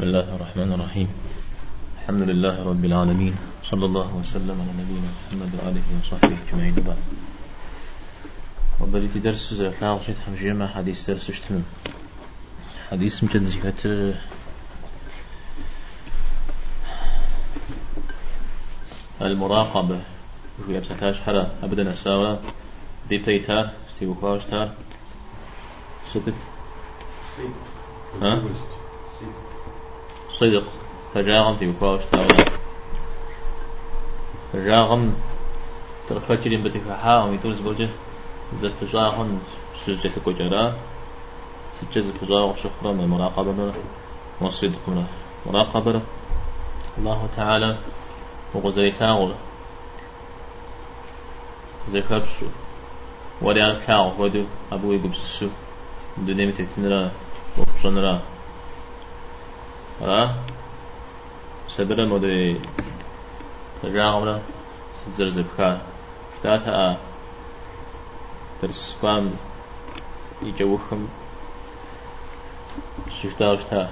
بسم الله الرحمن الرحيم. الحمد لله رب العالمين. صلى الله وسلم على نبينا محمد وآله وصحبه أجمعين بعد وبدي في درس لا وشيت حمجي ما حديث درس اشتمم حديث مجد زكاة المراقبة. وفي أبسطاش حرا أبدا أساوى. دي سيبوكواش تار صدق ها؟ صدق فجاغم في بكواش تاولا فجاغم تركتشرين بتكحا ويتولز بوجه زت فجاغم سجة كجرا سجة فجاغ شكرا من مراقبة والصدق من مراقبة الله تعالى وغزي ثاغل زي كبسو وريان ثاغ ودو أبوي قبسسو دوني متتنرا وقصنرا ها؟ سبرا مودي رجعنا زرزب خا. شتاتا ترسقام يجوخم شفتا شتا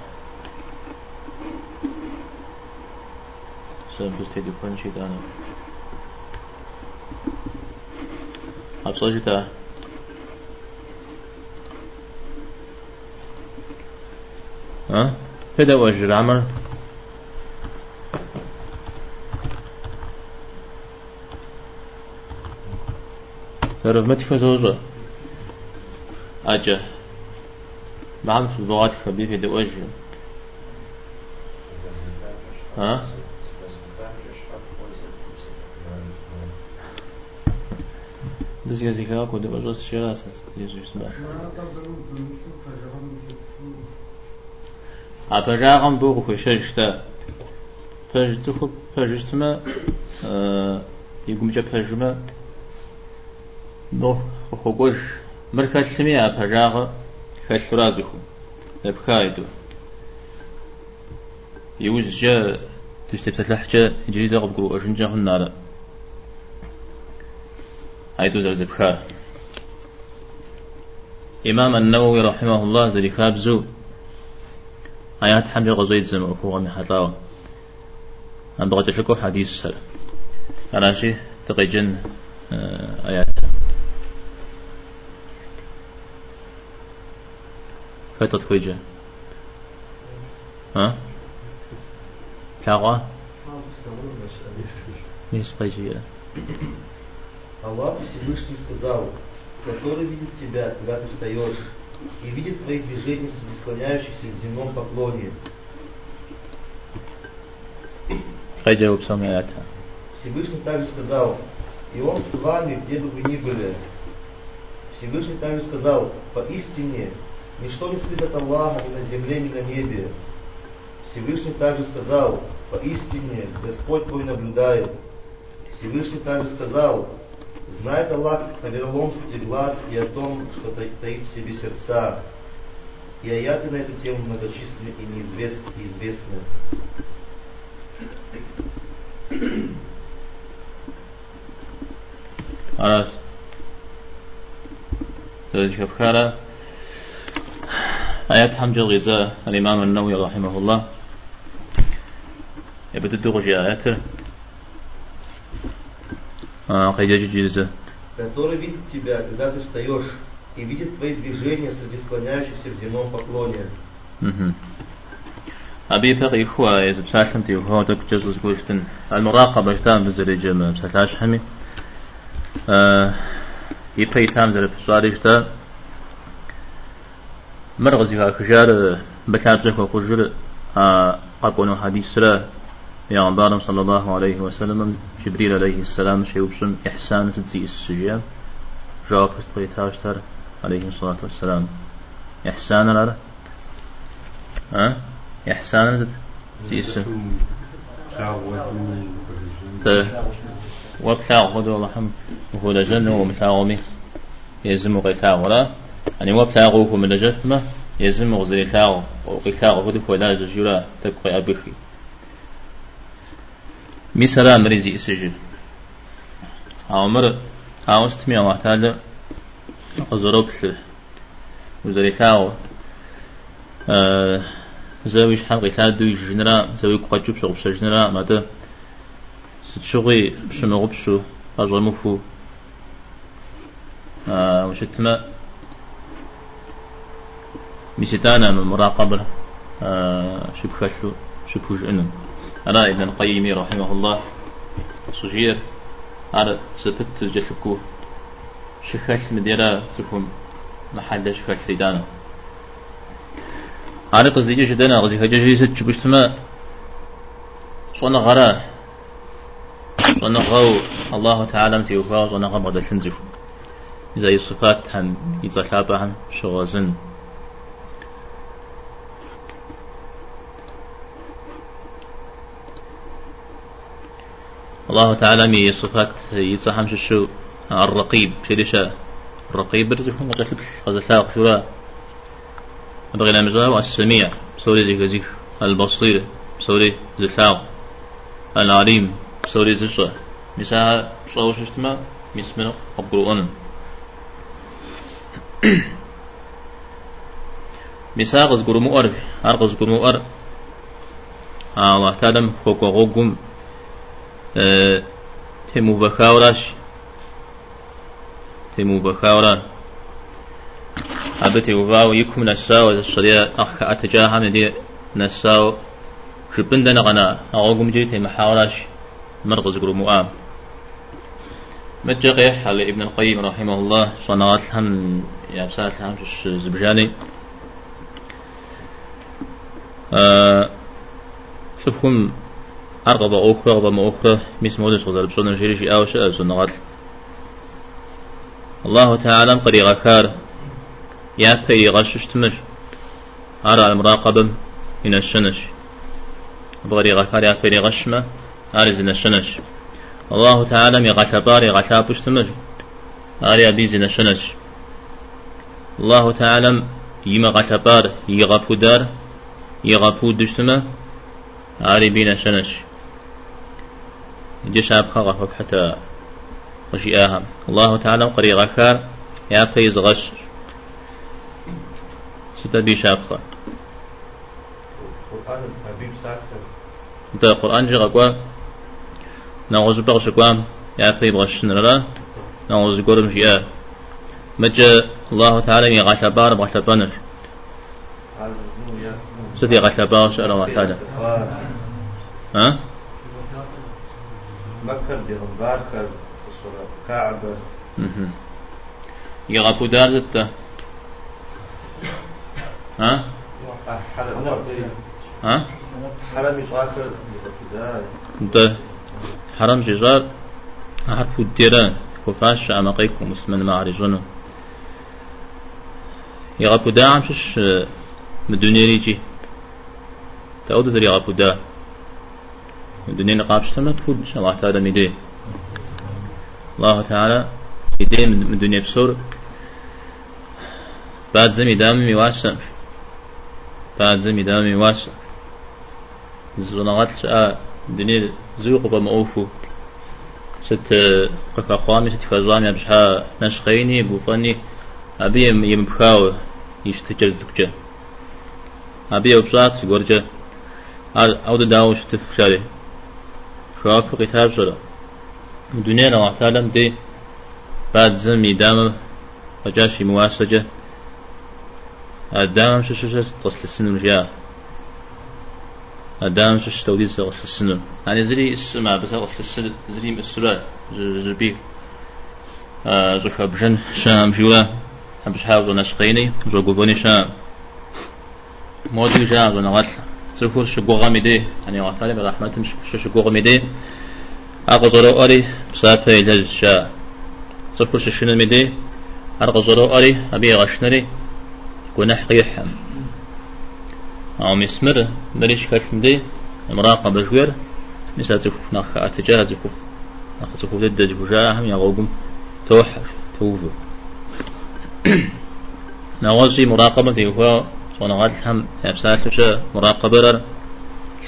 سن بس تيجي فنشي دانا أبصجتا ها؟ فدا وجر عمر تعرف ما تفوز أجا بعض في اللغات خبيثة فدا وجر ها؟ بس يا زكاة كود بجوز شيء أساس سبع أبراغم بوغ خششتا فجتخو فجتما يقوم جا فجما نو خوش مركز سمي أبراغ خشرازخو أبخايدو يوز جا تشتبت لحجة إنجليزي قبقو أجنجا هنالا هايدو زرزبخا إمام النووي رحمه الله زري خابزو آيات حمل غزويت زم أخوة من حطاوة أم بغت شكو حديث سر أنا شي تقيجن آه، آيات فتت خويجة ها كاغا ميس قيجية Аллах Всевышний сказал, который видит тебя, когда ты встаешь, и видит твои движения среди склоняющихся в земном поклоне. Всевышний также сказал, и он с вами, где бы вы ни были. Всевышний также сказал, поистине, ничто не скрыто от Аллаха ни на земле, ни на небе. Всевышний также сказал, поистине, Господь твой наблюдает. Всевышний также сказал, Знает Аллах о вероломстве глаз и о том, что таит в себе сердца. И аяты на эту тему многочисленны и неизвестны. И известны. خلاص شوف خارة آيات حمد الغذاء الإمام النووي رحمه الله يبدو تغجي آياته а, который видит тебя, когда ты встаешь, и видит твои движения среди склоняющихся в земном поклоне. أبي بقي إخوة إذا بساشم تي هو تك جزء كوشتن المراقبة جتام بزري جمع بسالاش همي أه يبقي تام زر بسواري جتا مرغزي هاكجار بتابزك وقجر أه أقونو حديث سرا پیامبرم صلى الله عليه وسلم. جبريل عليه السلام شيوبسن إحسان ستزي السجاب جواب استغيتاشتر عليه الصلاة والسلام. إحسان على ها؟ إحسان ستزي السجاب وبتاع غدو الله حم وهو لجن ومتاغمي يزم قيتاغ ولا. يعني وبتاغوه من لجثمة يزم غزي تاغ وقيتاغ هدو فلا زجولا تبقى أبخي مثلا مريزي اسجل عمر عاوست مي الله تعالى أزروب وزري ثاو زوي شحال قيتها دوي جنرا زوي قاجوب شغب سجنرا ماذا ستشغي بشمغو بشو أجل مفو آه وشتما ميستانا من مراقبة آه شبكشو شبكوش إنن أنا ابن القيم رحمه الله. صجير على سبت جلكو شخال مديرة تكون محل شخال سيدانا. على قصدي جدنا غزي هجي ست بشتما صنع غرا صنع غو الله تعالى متيوفا صنع مدى تنزف إذا يصفات هم يتخابا هم شغازن الله تعالى مي صفات يتصحم شو الرقيب شريشة الرقيب برزقهم قتل غزلاق شورا بغينا مزار السميع سوري ذي غزيف. البصير. سوري زلاق العليم. سوري زشا مساها شو شتما مسمنا القرآن مساق زقر مؤر أرقص قر مؤر الله تعالى فوق تمو بخاوراش تمو بخاورا أبتي وفاو يكم نساو الشريعة أخ أتجاها من دي نساو شبن دنا غنا أغوكم جيتي محاوراش مرغز قرو مؤام متجقيح على ابن القيم رحمه الله صنعات هم يا بسات هم زبجاني أه سبكم أرغب أخرى أرغب أخرى مس مودس غزال بصنا شريش أو شاء سنغات الله تعالى قريغا كار يا بي غشش تمر. أرى المراقبة من الشنش بغريغا كار يا بي غشمة أرزن الشنش الله تعالى مي غشبار غشابش تمر. أري أبيزن الشنش الله تعالى يما غشبار يغفو دار يغفو دشتمه أري بينا شنش جيش أبخا غفك حتى غشيئاها الله تعالى قري غكار يا قيز غش. ستا بيش أبخا انت القرآن جي غقوا نعوذ بغش قوام يا قيب غش نرلا. نعوذ قرم جيئا مجا الله تعالى يغش بار بغش بانر. ستي غش بار شأر تعالى. ها؟ مكة ديهم باركر سسورة كعبة يغابو دار زتا ها؟ ها؟ حرم يشاكر انت حرم جزار عرفوا الديران كفاش عمقيكم اسمن معرجون يغابو دا عم شش مدوني ريجي تعود زري يغابو دا الدنيا نقابش تمت تفوت إن شاء الله تعالى ميدي الله تعالى يدي من الدنيا بسور. بعد زمي دامي واسع بعد زمي دامي واسع زنغات شاء الدنيا زوق بمأوفو ست قك أخوامي ست فزامي بشها نشخيني بوفاني أبي يمبخاو يشتكر زكجة أبي أبصات غورجة أو داوش تفشاري شراك كتاب شرا الدنيا لو اعتالم دي بعد زمي دام وجاشي مواسجة الدام شو شو شو تصل السنم جاء الدام شو شو توديس غسل السنم يعني زري السماء بس غسل السنم زري السرا جبي زوج بجن شام جوا. بش حاول نشقيني زوج قبوني شام. مودي جاء زنغال سفور شقوغا ميدي يعني وعطالي برحمة مش شقوغا ميدي أغزرو أري بسافة إلى شاء سفور ششنا ميدي أغزرو أري أبي غشنري كون حقيحم أو مسمر مريش كالمدي مراقبة جوير مسا تكوف ناخ أتجاه تكوف ناخ تكوف ضد جوجاهم يغوغم توحر توفو نوازي مراقبة تيوفا ونغال هم يبسات مراقبة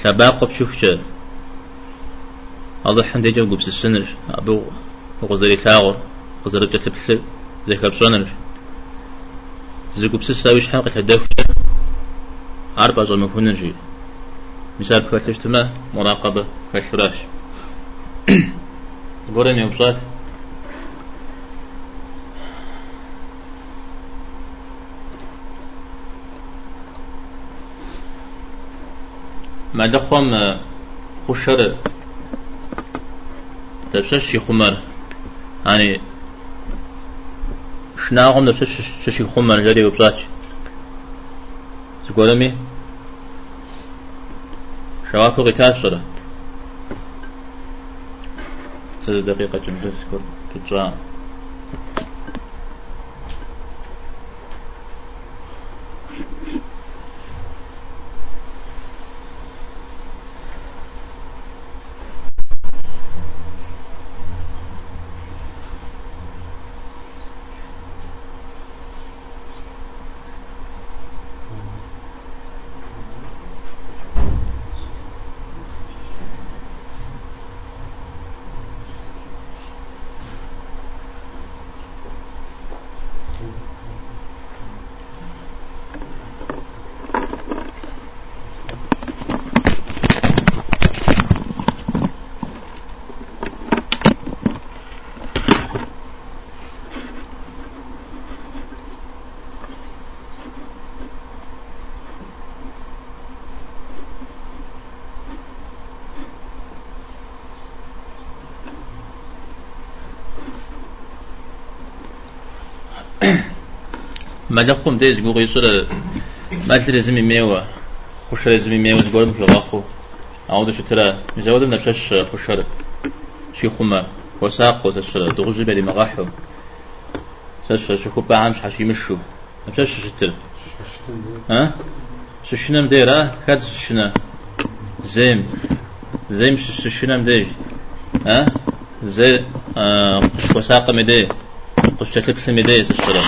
شباق بشوفش الله حمد يجو قبس السنر أبو غزري ثاغر غزري تكتبس زي كبسونر زي قبس الساويش حلقة هدف أربع زول مفهونجي مثال كالتشتما مراقبة كالفراش قرن يوم ما دخوم خشر تبشش خمر يعني شناغم تبشش شش خمر جري وبصات تقولمي شوافق تاسرة ثلاث دقيقة جملة تترى ما دخم ديز قوغي سورة ما تلزم ميوا خش لازم ميوا تقول في غاخو. أعود شو ترى مزود من نفسش خشر شي خما وساق وتسرى دغزي بدي مغاحو. سش شو كوبا عامش حشي مشو. نفسش شتر. ها؟ ششنا مديرة كاد ششنا زيم. زيم ششنا مدير ها؟ زي قش وساق مدير قش تكلف مدير سشرا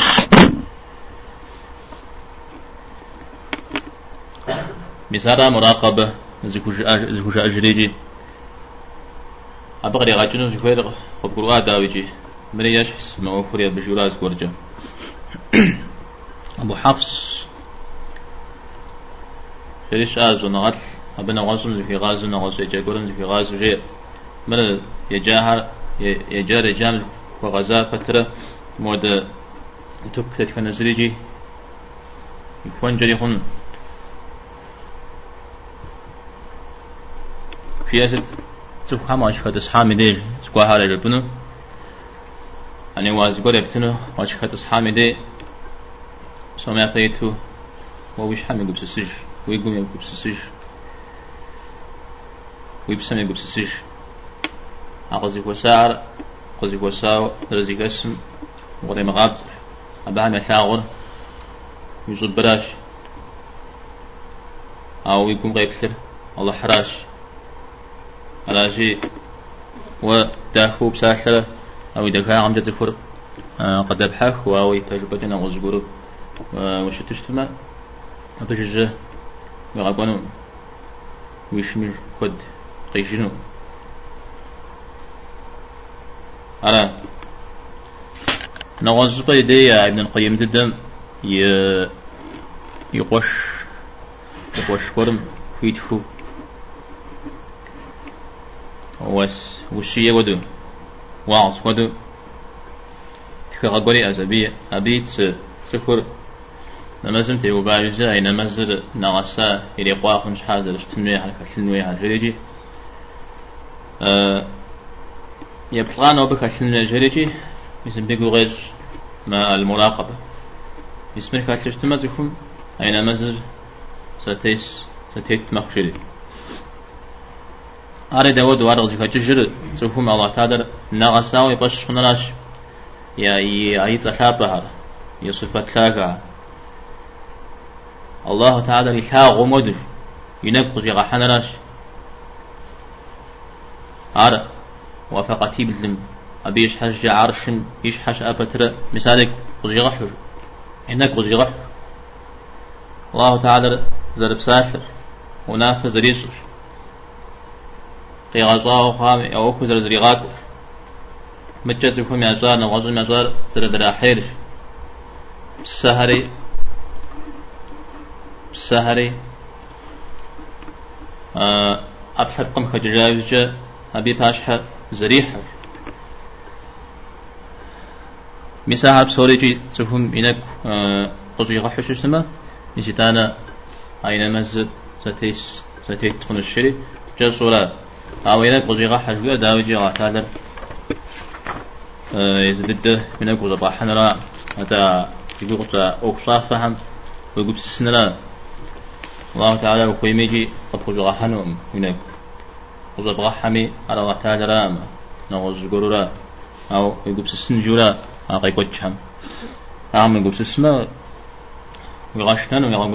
بسارة مراقبة زكوش أجريجي. أبغى يغاتنو زكوير خبقوا داويجي. من يشحس ما أخرى بجوراز قرجة. أبو حفص. شريش آز ونغل أبنا غاصم زكي غاز ونغاز يجاقرن زكي غاز جي من يجاهر يجا رجال وغزا فترة. مود تبكت كنزريجي يكون جري هن فياسة تفهم أشهد أصحابي ديل سكوا هاري ربنا أنا واز قول يبتنو أشهد أصحابي دي سمع بيتو ووش حمي قبس السج ويقوم يقوم قبس السج ويبسم يقوم قبس السج أغزي وسعر قزي وساو درزي قسم وغدي مغابز أبا مثاغر يزود براش أو يقوم غيكثر الله حراش على شيء. وداخو بساحرة. أو إذا كان عمدة ذكر آه، قد أبحث. أو تجربة أو زبور وش تشتمع أبجج يغابانو ويشمر قد قيشنو على نغاز قيدي ابن القيم ددم يقوش. يقوش كرم. فيتفو وس وشية ودو واعص ودو تكغبري أزبي أبيت سكر. نمزم تيو بايزا أي نمزر نغسا إلي قواقن شحازر اشتنوي على كتلنوي على جريجي. أه يبطلان وبك كتلنوي جريجي. اسم بيقو غير ما المراقبة. اسمك تكون أي نمزر ستيس ستيت مخشري. أري داود وارغ زكا ججر سوفهم الله تعالى نغساو يبش خنراش يا يا يتخابها يصفت لاغا الله تعالى يشاء غمد ينبقى زي حنراش أر وفقتي بالذم أبي يشحش عرش يشحش أبتر مثالك قزي غحر. هناك قزي غحر. الله تعالى زرب سافر ونافذ ريسوش قيغازا خام أو كزر زريغات مجت فهم يزار نغاز مزار سر دراحير سهري. سهري. أبحث قم خجاوز أبي باشحة زريحة مساحة بسوريجي تفهم إنك قصي غحش اسمه؟ نسيتانا أين مزد؟ ستيس ستيت تكون الشري. جا صورة أو إنك قصي غحش بيا داوجي غحتالر يزدد من أقوى ضباحنا لا هذا يقول قصة أوصاف فهم ويقول سنلا الله تعالى وقيميجي قصي غحنهم هناك قصة بغحمي على الله تعالى رام نغز قرورا أو يقول سنجورا أقاي قوتشام أعمل يقول سسما ويغاشتان ويغام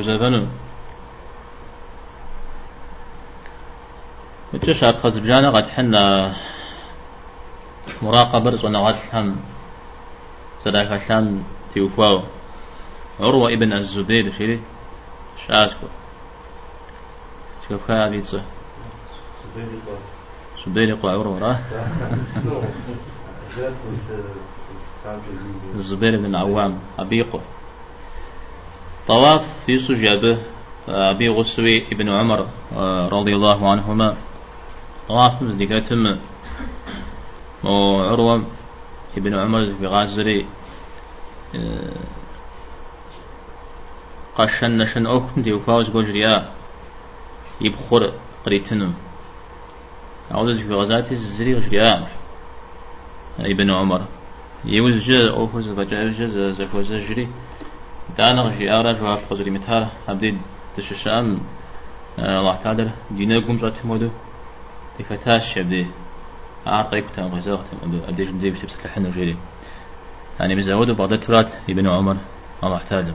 زفن وتشعر خزبجانا قد حنا مراقبة رزقنا غسلهم صدق غسلهم تيوفاو. عروة ابن الزبير شيري شاسكو شوف هذه تصح زبير يقوى. عروة راه. الزبير بن عوام أبيقه طواف في سجابه أبي غسوي ابن عمر رضي الله عنهما. طواف مزدقتهم وعروة ابن عمر في غازري قشن نشن أخم دي وفاوز قجريا يبخر قريتنم. أعوذ في غزاتي الزري غجريا ابن عمر. يوز جا أوفز بجا جا زكوز جري. دانا غشي أرى جواب قدري متار عبدي تششام الله تعالى دينا قوم جات مودو تفتاش يبدي عارقيك تام غزاق تام أدي جندي بس بس الحن وجري يعني مزودو بعض الترات ابن عمر الله تعالى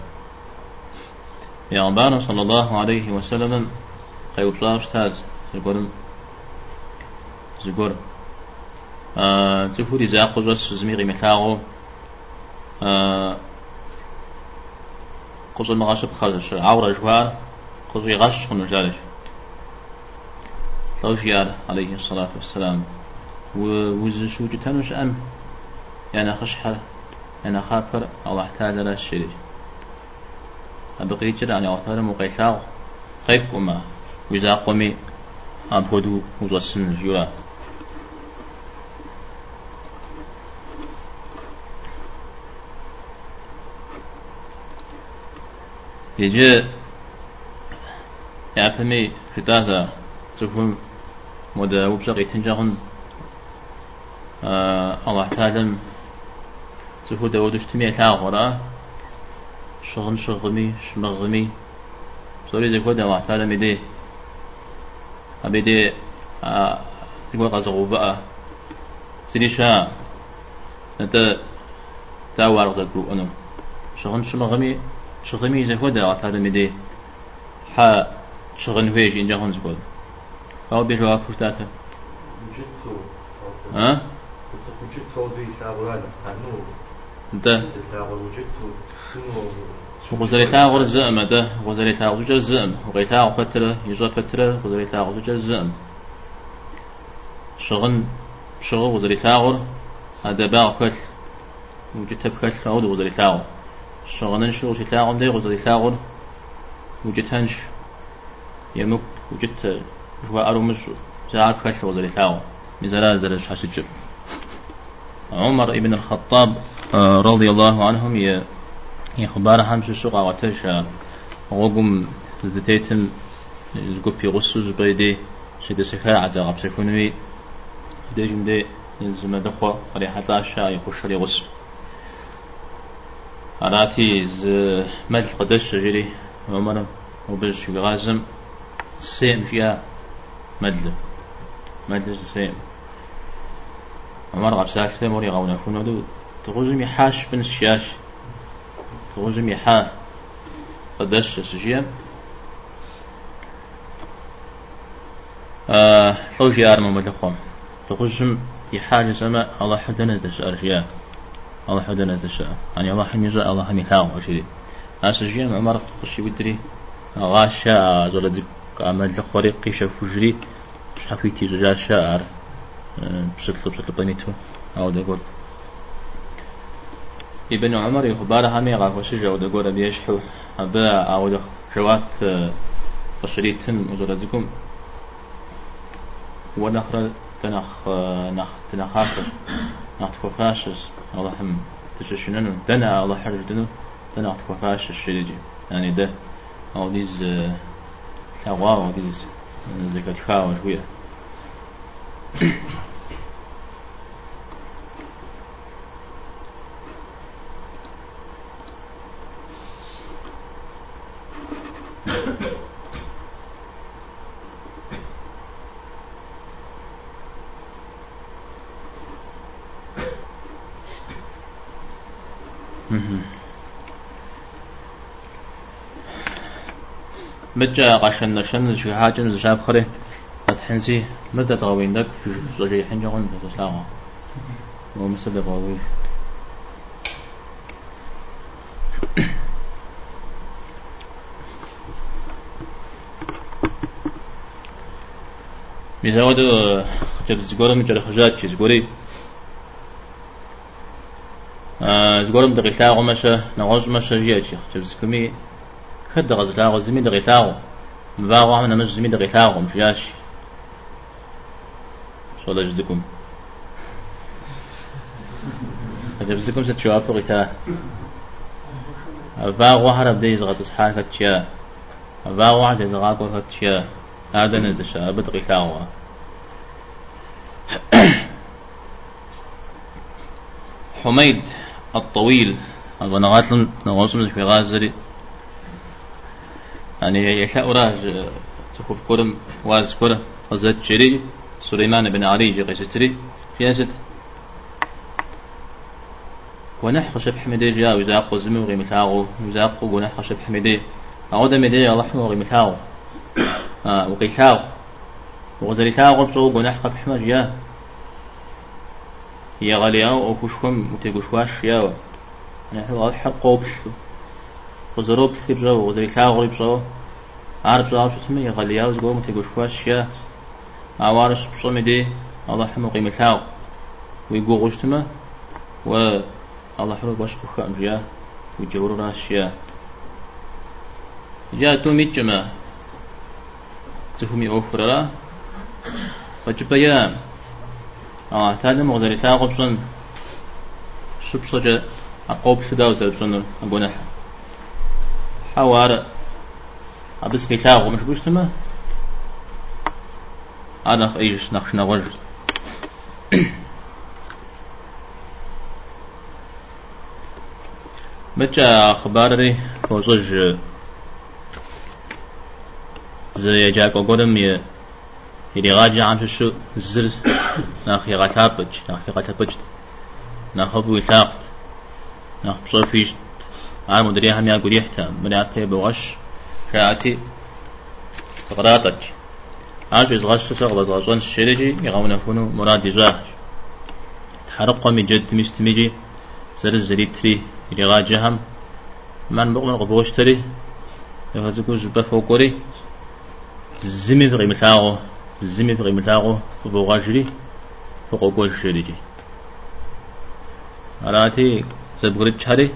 يا عبانا صلى الله عليه وسلم قيوب صاش تاز زقور زقور تفوري زاقو زوس زميغي مثاغو آه قصو مغاشب خالش عورة جوار قصو يغش خنو جالش توفيار عليه الصلاة والسلام ووز شو جتنوش أم يعني خشحة يعني خافر أو احتاج لا الشريك أبقي جرى يعني أوثار مقيساغ قيب أما وإذا قومي أبهدو وزوسن جيولا يجي يعفمي في تازا تفهم مدى وبشقي تنجغن آه الله تعالى تفو داود اشتمي تاغورا شغن شغمي شمغمي. سوري زي كودا الله تعالى مدي أبدي آه تقول قزغو بقى سريشا انت تاوار غزت أنم شغن شمغمي شغمي زي كودا الله تعالى مدي حا شغن فيش إن جهن أو بيجوا كفتاتا ها؟ ده. وغزري ثاغر الزئم ده. غزري ثاغر زوج الزئم وغي ثاغر فترة يزوج فترة غزري ثاغر زوج الزئم شغن شغل غزري ثاغر هذا باع كل وجدت بكل أو غزري ثاغر شغنن شو ثاغر ده غزري ثاغر وجدتنش يمك وجدت هو أرومش زعل كل غزري ثاغر مزرا زرش حسجب عمر ابن الخطاب رضي الله عنهم ي يخبار همش السوق وتش وقم زدتيتم زقبي غسو زبيدي شد سكا عزا غب سكونوي دي جمدي يلزم دخوا قري حتى الشا يخش لي غسو أراتي ز مد قدش جري عمر وبش غازم سيم فيها مدل مدل سيم عمر غب ساكتة موري غونا فنودو تغزم يحاش بن الشاش تغزم يحا. قدش سجيا آه حوجي أرمى مدخوم. تغزم يحاج سما الله حدنا دش أرجيا الله حدنا دش يعني الله حمي زو الله حمي ثاو وشيء أسجيا عمر قشي بدري؟ غاشا زولا زك عمل لخوري قيشة فجري مش حفيتي زجاج شعر بشكل بشكل بنيتو أو دقول ابن عمر يخبار همي غاف وشجع ودقول بيشحو أبا أو دخ جوات قشريتن وزرزكم ونخر تنخ نخ تنخاف. نخ تكوفاشس الله هم تششننو. دنا الله حرج دنو. دنا تكوفاشس شريجي يعني ده. أو ديز ثوا أو ديز زكاة خاوة مجا قشن نشن شو حاجم زشاب خري تحنسي مدة طوين دك زوجي حنجا غن تسلاغا ومسد قوي ميزاود جب زغورم جل خجات چیز گوری زغورم دقیقا غمشه نغوز مشه جیچ جب زکمی خد غزلاغو زمي دغيثاغو مباغو عمنا مش زمي دغيثاغو مفياش صلى جزكم أجبزكم ستشوافو غيتا أباغو هرب دي زغط إصحان كتشيا أباغو عجي زغاكو كتشيا هذا نزدشا أبد غيثاغو. حميد الطويل. أظن غاتلن نغوصم في غازري. يعني يشاء راج تخوف كرم واز كرة وزد شري سليمان بن علي جي قيستري في أزد ونح خشب حمدي جا وزاق زمي وغي مثاغو وزاق ونح خشب حمدي أعود مدي الله حمو وغي مثاغو آه وغي ثاغو وغزري ثاغو بصو ونح خب حمد جا يا غالياو أو كشكم وتيقشواش ياو نحن واضح قوبشو وزروب بجو وزري ثاغو بجو عارف شو عارف اسمه يغلي ياوز قوم تيقول شواش يا عوارش بصومي دي الله حمو قيمة ثاغ ويقول غشتما و الله حمو باش كوخا جا وجور راش يا جا تو ميتجما تفهمي أوفر وجب يا آه تانا مغزري ثاغ بصن شو بصجا أقوب سداوزر بصن أقول حوار أبس كتاب ومش بوشتما؟ أنا إيش نخش نغج متى أخباري فوزج. زي جاكو قدم يلي غاجي عن شو زر. ناخي غتابج ناخي غتابج ناخبو ثاقت. ناخ بصوفيش عام مدري هم يحتم من يعطي بغش كاتي غراتك عاش إزغاش تسغ بزغشون الشريجي يغون فنو مراد جاه تحرق من جد مستمجي سر الزريتري اللي غاجهم من بغل غبوشتري يغزكو جبا فوقوري زمي في غيمتاغو زمي في غيمتاغو فوقاجري فوقو الشريجي أراتي زبغريت شهري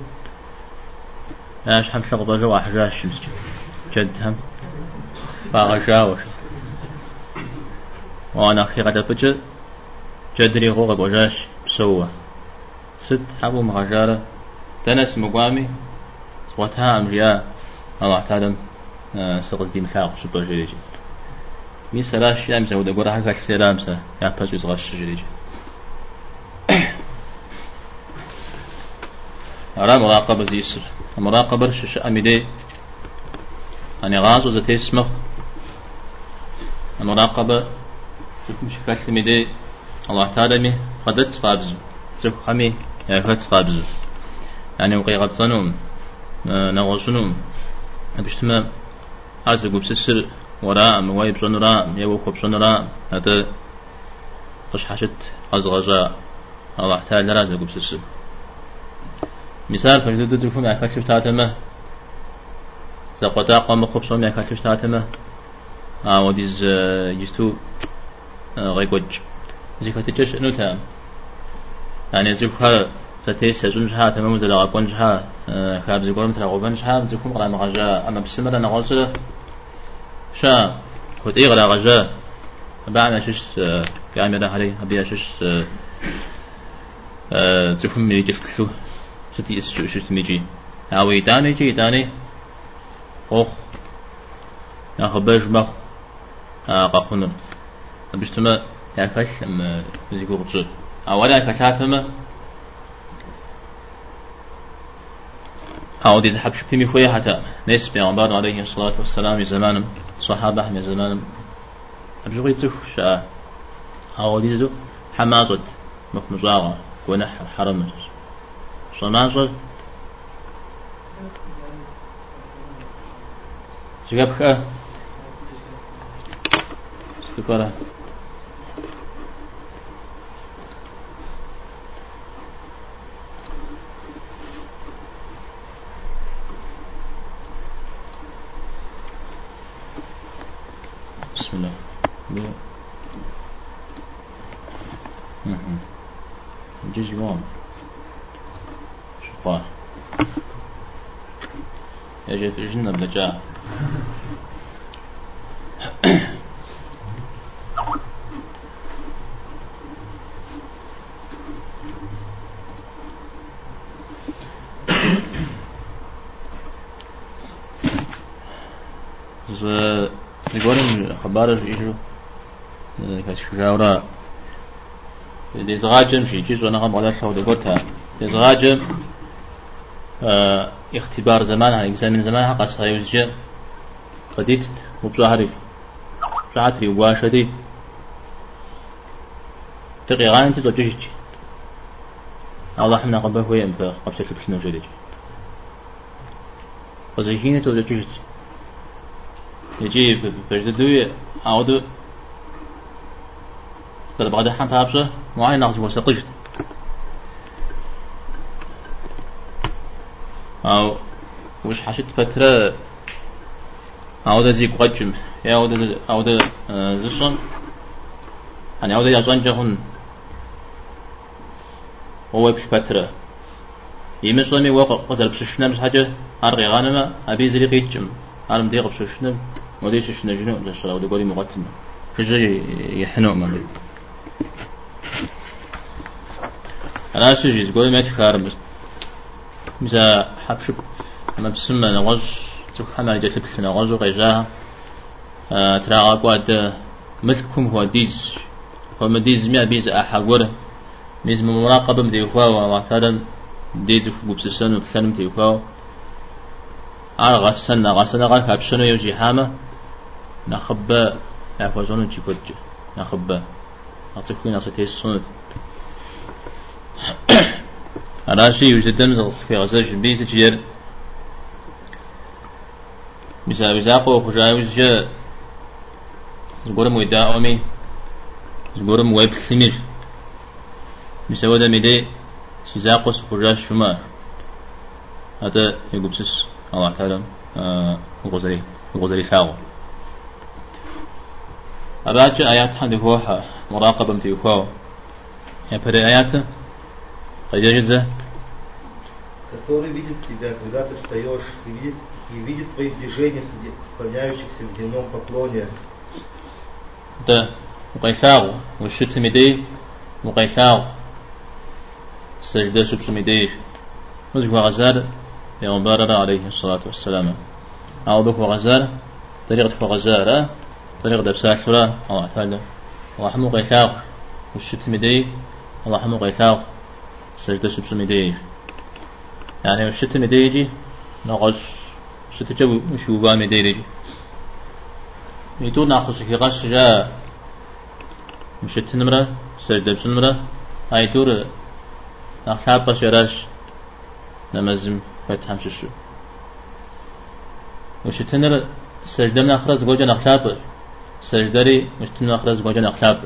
إيش حم شغضة جوا حجاج الشمس. جدهم باغشاوش وأنا أخي غدا بجد جدري هو غوجاش بسوة. ست حبو مغجارة تنس مقامي صوتها امريا الله تعالى سقز دي مثاق شبه جريجي مي سلاش يامسا ودا قرأ حكا سلامسا يا باجو زغاش جريجي أرى مراقبة مراقبة شش أميدي. أنا غاز زتي اسمخ المراقبة سكم شكل ميدي الله تعالى مي قدت قابز سك خمي يا فت قابز يعني وقي قد صنوم. نغوصنوم بشتما هذا قبس السر وراء مواي بشن راء يبو خب شن راء هذا. قش حشت. أزغجا الله تعالى رازق قبس السر مثال فجدد تكون أكشف تاتمه زقطا قام خب صوم أكشف تاتمه آه وديز جستو غيقوج زيكا تجش إنو تام يعني زيكا ستيس سجون جها تمام زلا غقون جها خاب زيكورم تلا غوبان جها زيكم غلا مغجا أما بسمرة نغوصله شا خد إيه غلا غجا بعد شش كاميرا عليه أبي شش تفهم مي جفتلو ستي اس شو شو تميجي أو يداني جي يداني أخ أخبرش مخ قاقنا بيشتما يعرفش أم يقول قصد أولا كشافما أو دي زحب شبتمي خويا حتى ناس بيغمبر عليه الصلاة والسلام زمان صحابة من زمان أبجغي تخش أو دي زو حمازد مخمزاغة ونح حرم personaje. Свябха. Ступара. خبار إيشو كشجاورا لزغاجم في جزء أنا غم على شو دقتها لزغاجم آه اختبار زمان هاي إكزامين زمان حق سايوزج قديت مبزهري شعتري واشدي تقي غان تزو جيش الله حنا قبه ينفع قبل تلبسنا جديد وزيجيني تو جيش يجي بجدوي عودو. ترى بعد حم بابسه ما هي ناقص وسقيت أو وش حشت فترة. عودة زي قجم يا عودة عودة زسون يعني عودة يزون جهون هو بش فترة. يمسوني وقع قزل بسشنم حاجة أرغي غانما أبي زري قيجم أنا مديق بسشنم وديش شنو جنو للصلاة ودي قولي مقتمة فجأة يحنو من أنا سجي تقول ما تخار بس مسا حبشب ما بسمة نغز تخمى جت بس نغز وقيزاها آه ترى أقوى ملكم هو ديز. هو مديز ميا بيز أحاور ميز مراقبة مدي هو وعتادا ديز بوبسسن وفلان مدي هو أنا غسنا غسنا كابشنو يوجي حامة نخبة يعفوزون جيكوج نخبة أعطيكوين أعطيكي السنة راشي يوجد دمز في غزاج بيس جير بسا بزاقو خجاي وزجا زقورم ويدا أمي زقورم ويب ثمير بسا ودا ميدي سيزاقو سخجاش شما. هذا يقول بسس الله تعالى غزري غزري فاغو أراجع آيات حد هو مراقبة متي هو يا فري آيات قد يجزه который видит тебя, когда ты встаешь, и видит, и видит твои движения, склоняющихся в земном поклоне. Да, مقيفاو والشت مدي مقيفاو السجدة سبس مدي مزق غزال يغنبار عليه الصلاة والسلام أو بك غزال طريقة غزال طريق دب ساشرة الله تعالى الله حمو قيثاق والشت مدي الله حمو قيثاق سجدة سبس مدي يعني والشت مدي يجي نقص شت جو مش وبا مدي يجي يتو ناقص في غش جاء مشت نمرة سجدة بس نمرة. هاي تور نخلاب بس يراش نمزم فتحم ششو نمرة سجدة من أخرز جوجا نخلاب سجدري مشتنا أخرز بوجن أخلاب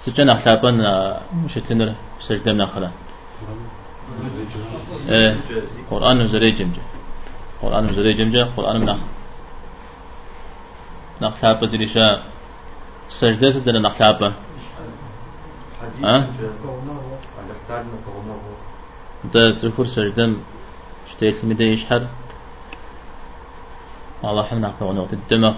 سجن أخلابا مشتنا سجدة من أخلا إيه قرآن نزري جمجة قرآن نزري جمجة قرآن من نخلاب زريشا سجدة سجدة نخلاب ها ده تذكر سجدة شتيت مدى يشحر الله حمنا قونا الدماغ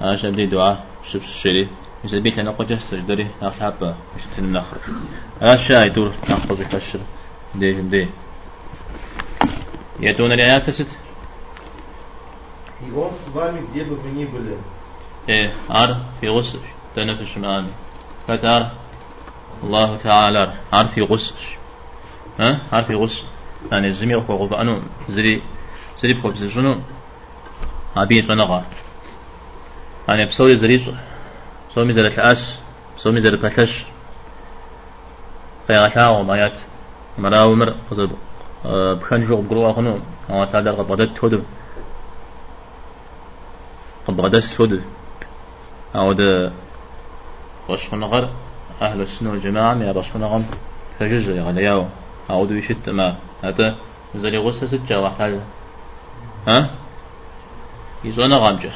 عشان دي دعاء. شوف الشري إذا بيت أنا قد جسر دري أخش حبة مش تنم نخر أشاي دور؟ نعم، نخر بكشر دي دي. دون الآيات تسد. يقول غص ظالم ديبو بني بلن إيه عار. في غصش تنفش معاني فتار الله تعالى. عار في غصش ها؟ عار في غص يعني الزمير قوة غضانون زري زري بقوة بزرزنون عبيد ونغار يعني بسوي زري بسوي زري الأس بسوي زري بتلش فيغشا ومايات مراومر قصد بخان جو بقروا خنو أو بدت تودو قد بدت تودو أو ده بشخنغر أهل السنة والجماعة يا بشخنغم فجزء يعني ياو. أو ده يشت ما هذا زري غسل ستة واحد ها؟ يزونا غامجة.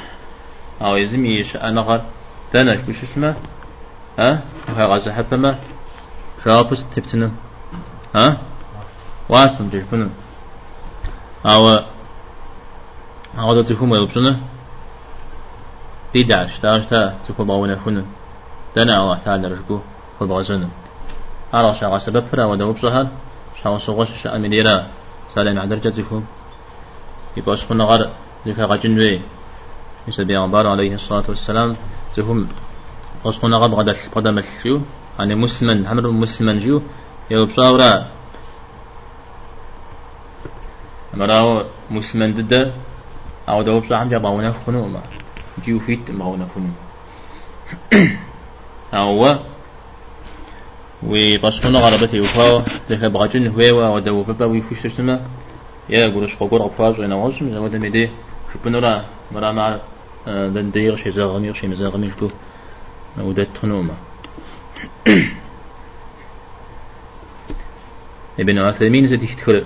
أو يزم يش أنا غر تنا كوش اسمه ها؟ غازة حتى ما شابس تبتنا ها؟ واسم جيفنا أو أو تكون يلبسنا بدعش داش تا تكون باونا فنا دنا الله تعالى رجبو خل بغزنا أرى شاغ سبب فرا ودوب شهر شاغ سوغش شاء من يرا سالم عدر جزيكم يبقى شخنا غر ذكا غجنوي مثل بيغمبار عليه الصلاة والسلام تهم وشخنا غر غدل قدم الشيو يعني مسلما حمر مسلما جو يوب شاورا مراو مسلما ضد أو دوب شاهم جابا فنو ما جيو فيت ما فنو أو وبشخنا غربتي وفا ذكا بغجن هوا ودو فبا ويفوش تسمى يا قولش قور أفاج أنا وزم زود مدي شبنا مرا مع دن دير شي زغمي شي مزغمي شكو ودت تنوما. ابن عثيمين زي تكتكر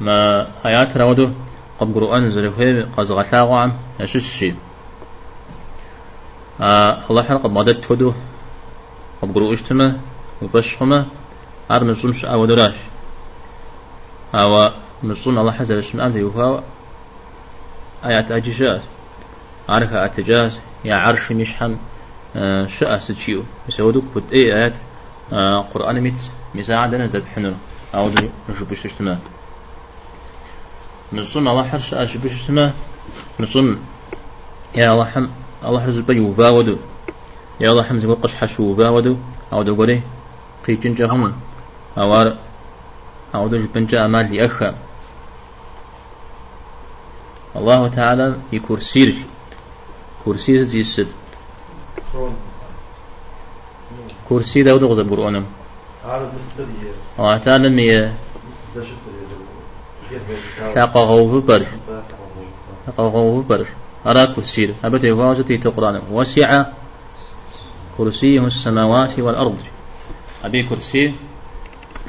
ما آيات راودو؟ قب قرآن زرفه قز غثاغ عم شي. آه الله حرق مدد تودو. قب قرؤ اجتمه وفشهما أرمي سمش أو دراش أو مصون الله حزب اسم أنت يوفا آيات أجيشات عارف أتجاز يا عرش مشحم آه شاء ستشيو يسودوك بد إيه آيات آه قرآن ميت مساعدة نزل بحنو أو نشوف اجتماع مصون الله حرش أشبش اجتماع مصون يا الله حم الله حزب بيوفا ودو يا الله حمزة قش حشو ودو أو دو قولي قيتين جهما أو أو دو جبنجا أمال لأخا الله تعالى يكرسير كرسي زي السد كرسي داود قرآنم الله تعالى مية تاقا غوف برش تاقا غوف برش أرى كرسي. أبت يواجد القرآن وسع كرسيه السماوات والأرض. أبي كرسي.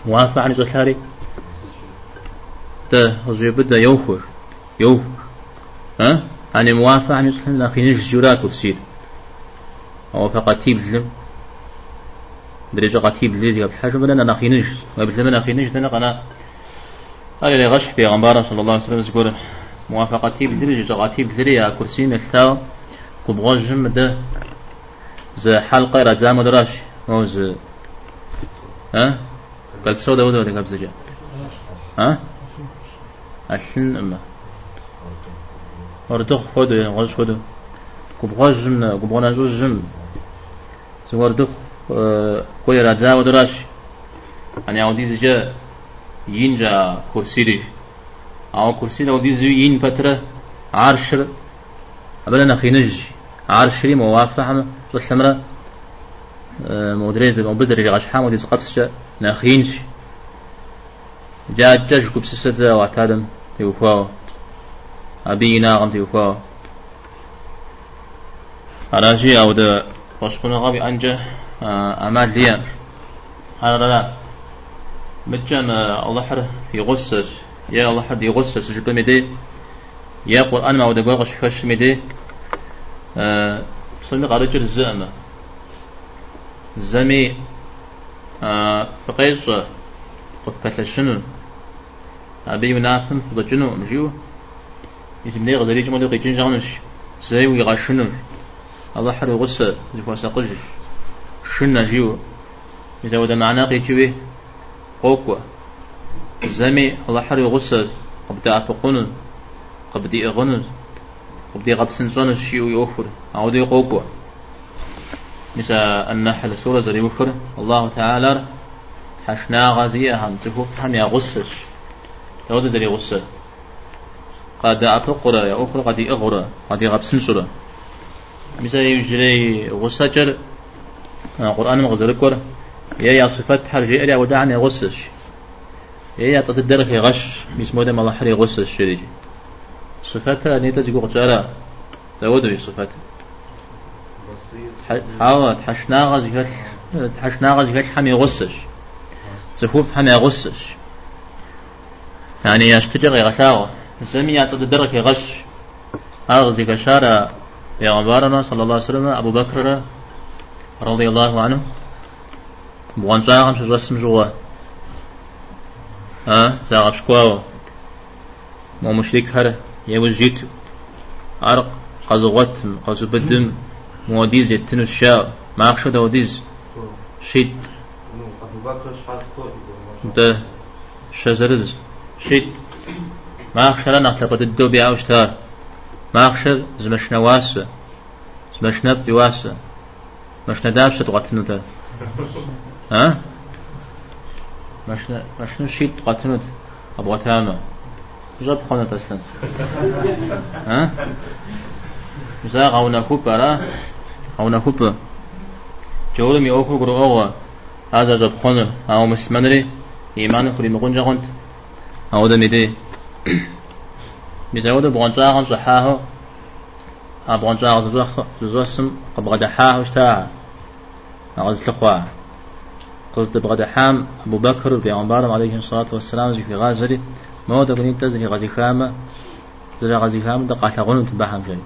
موافع عن زلاري ده زيبدا يوفر. يوفر. ها؟ يعني موافع عن يسلم لكن الجورا كرسي. أو فقتيب لم درجة قتيب لزي قبل حاجة بلنا نخي نجز قبل لما نخي نجز أنا قنا قال لي غش في غنبارة صلى الله عليه وسلم يقول موافقتي بدرجة قتيب ذريا كرسي مثلا كبغاز جم ده ز حلقة رزام دراش موز ها؟ قال سودا ودا ودا قبل ها؟ أشن أما. وردخ خدو يعني غش خدو كبغاز جم كبغانا جوز جم زوردخ كوي رزام ودراش يعني عودي زجا ينجا كرسي أو كرسي لو دي زي ين فترة عرشر أبدا نخينج عرشري موافع رسمرة مدريز أو بزر غش حام ودي قبس نخينج جاء جاج كبس ستة واعتادم يوفا أبينا غم يوفا على شيء أو ده وشكنا غبي أنجا أمال ليا هذا لا مجمع الله حر في غسر يا الله حد يغسل سجب مدي يا قرآن ما ودا قوغش خش مدي قال رجل الزأمة زمي فقيس قد كتل شنو أبي منافم فضجنو مجيو يسمى غزالي جمالي قيجين جانش. زي ويغشنر الله حر غصة زفوا سقج شنا جيو إذا وده معناه قيتشوي قوكوا. زمي الله حر غصة قبدا أفقون قبدي أغنز قبدي غبسن صون الشيو يوفر عودي قوكوا مثل النحل سورة زري بكر الله تعالى. حشنا غازية هم تفوف هم يغصش يغد زري قد أفقر يا أخر قد أغرى قد غبسن سورة مثل يجري غصة جر قرآن مغزركور يا يا صفات حرجي إلي ودعني غصش يا يا تتدرك غش بسم الله الله حري غصش شريجي صفاتها نيتا زيقو قتالا داودو صفاتها حاوة تحشنا غزي تحشنا غزي حمي غصش زفوف حمي غصش يعني يشتجر غشاوة زمي تتدرك غش. أغزي كشارة يا غبارنا صلى الله عليه وسلم. أبو بكر رضي الله عنه. بوان ساغم شو رسم جوا ها؟ ساغم شكواو مو مشرك هر. يوجيت عرق قزغت قزو بدم موديز يتنو الشاء. ما أخشى دوديز شيت. ده شزرز. شيت. ما أخشى لنا أخلق الدو بيعوش تار ما أخشى زمشنا واسة زمشنا بواسة مشنا دابش تقاتنو تا. ها؟ مشنا مشنا شيت تقاتنو أبغى تاما جاب خانة أصلا ها؟ مثلا غونا كوبا لا غونا كوبا جولم يوكو غرو أوغا. هذا جاب خانة أو مسلمان إيمان خلي مقون جاغنت أو ده ميدي مثلا ده بغنجا غن صحاه أبغنجا غن زوخ زوسم قبغا دحاه وشتاع أغز تخوا قصد بغدا حام أبو بكر في عمبارم عليه الصلاة والسلام في غازري. ما هو تقولين تزري غزي خامة زري غزي خامة دقا تغنو تباهم جري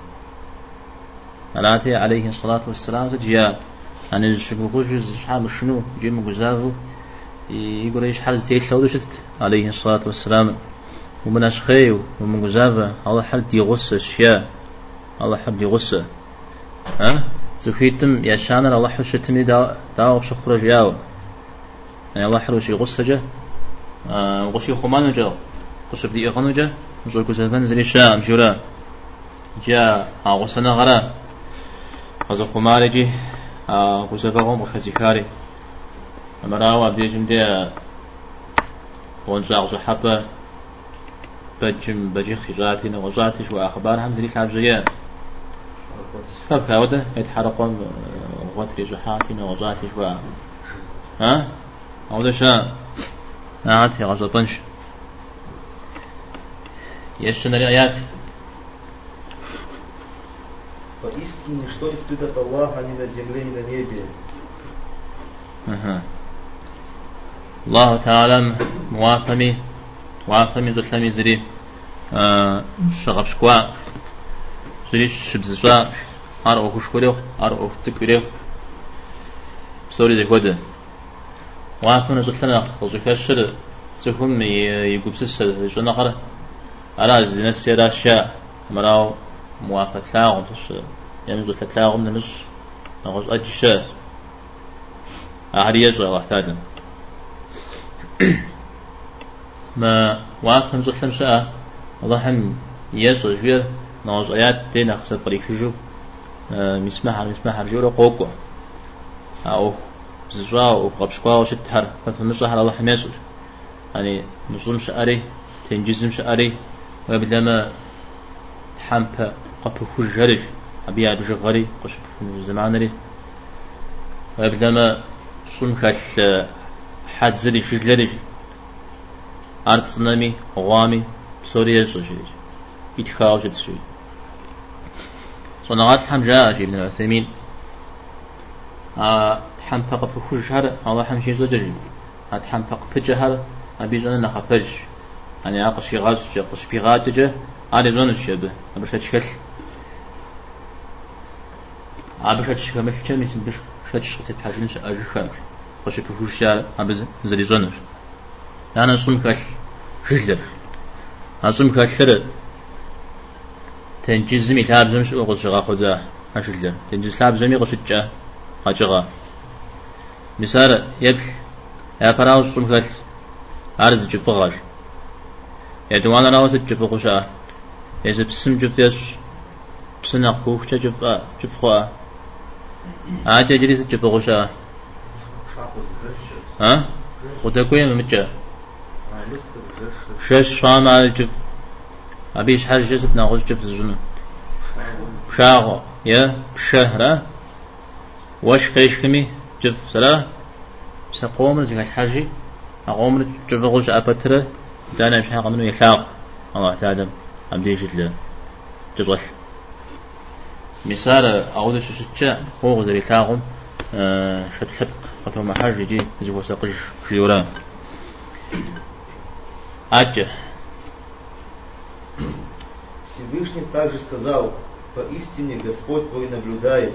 ملاتي عليه الصلاة والسلام تجيا أنا الشبه خوش شحال شنو؟ جي مجزاه يقول إيش حال زي لو عليه الصلاة والسلام. ومن أشخي ومن جزافة الله حل دي غصة أشياء. الله دي غصة ها؟ زخيتم يا شانر الله حشتم دا دا وشخرج ياو. يعني الله حلو شي غصة جا آه غشي خمان جا قصب دي إغنو جا مزور كزفان زلي شام جورا. جا غصنا غرا. غزا خمار جي كزفا غم وخزيكاري أمراوا بدي جمدي. ونجا غزو حبة بجم بجي خجاتي وغزاتي شو أخبار هم زلي كابجيان طب كاوده يتحرقون غتري جحاتي وغزاتي شو ها أو ده شا نعت في غزو طنش يشن الآيات Поистине, что не спит от Аллаха ни на земле, ни на небе. أها. الله تعالى موافمي موافمي زسلمي زري آه شغب شكوا زري شبزشوا أر أو كشكوريو أر أو تكوريو سوري ذي كودة. موافمي زسلنا خزكشر تفهم يقبسس جنا قرة على زين السيرة شاء مراو موافق تلاعم تش يعني زو تلاعم نمش نغز أجشاء أحد يجرى واحتاجا ما وافهم زو شاء هم يسوع جوير نغز آيات تين أخذ بريك جو مسمح مسمح رجوله قوقع أو زجوا وقبشقوا وشتهر ففهمش على الله حميسول يعني نصوم شعري تنجزم شعري وبلما حمبا قبل خجري أبيع بجغري قش زمان ري وبلما صوم كال حد زري شجلري أرض صنامي سوريا سوشيج. إتخاو شد سوي صنعات حمجاء ابن العثيمين آه حمبا قبل خجر الله حمشي زوجري هاد حمبا قبل جهر أبي جانا نخفج أنا أقش غاز جا قش بيغات جا أنا زون الشبه أبش أشكل أبش أشكل مثل كم اسم بش شش قتب حاجين ش أجخم قش بيهوش شار أبز زري زونر أنا صوم كل شجر صوم كل تنجز مي تاب زمش أو قصة خذا أشلة تنجز تاب زمي قصة خجغا مثال يبل يا براوس سمكل أرز جفغر يا دوان راوس جفغشا يزب سم جفيش بسنق كوخشا جفا جفخوا آتا جريس جفغشا ها وتكوين ممتشا شش شام على الجف أبيش حاجة جسد ناقص جف زجنا شاغو يا بشهرة واش خيش كمي جف سلا. سقوم زي حاجة أقوم جف غوش أبتره دانا مش حاجة منو يخاق. الله تعالى أبدي جتلا جزوال مثال أعود ششتشا فوق ذي خاقم شت شت قطعة حاجة دي زي وساقش شيوران Атя. Всевышний также сказал, поистине Господь твой наблюдает.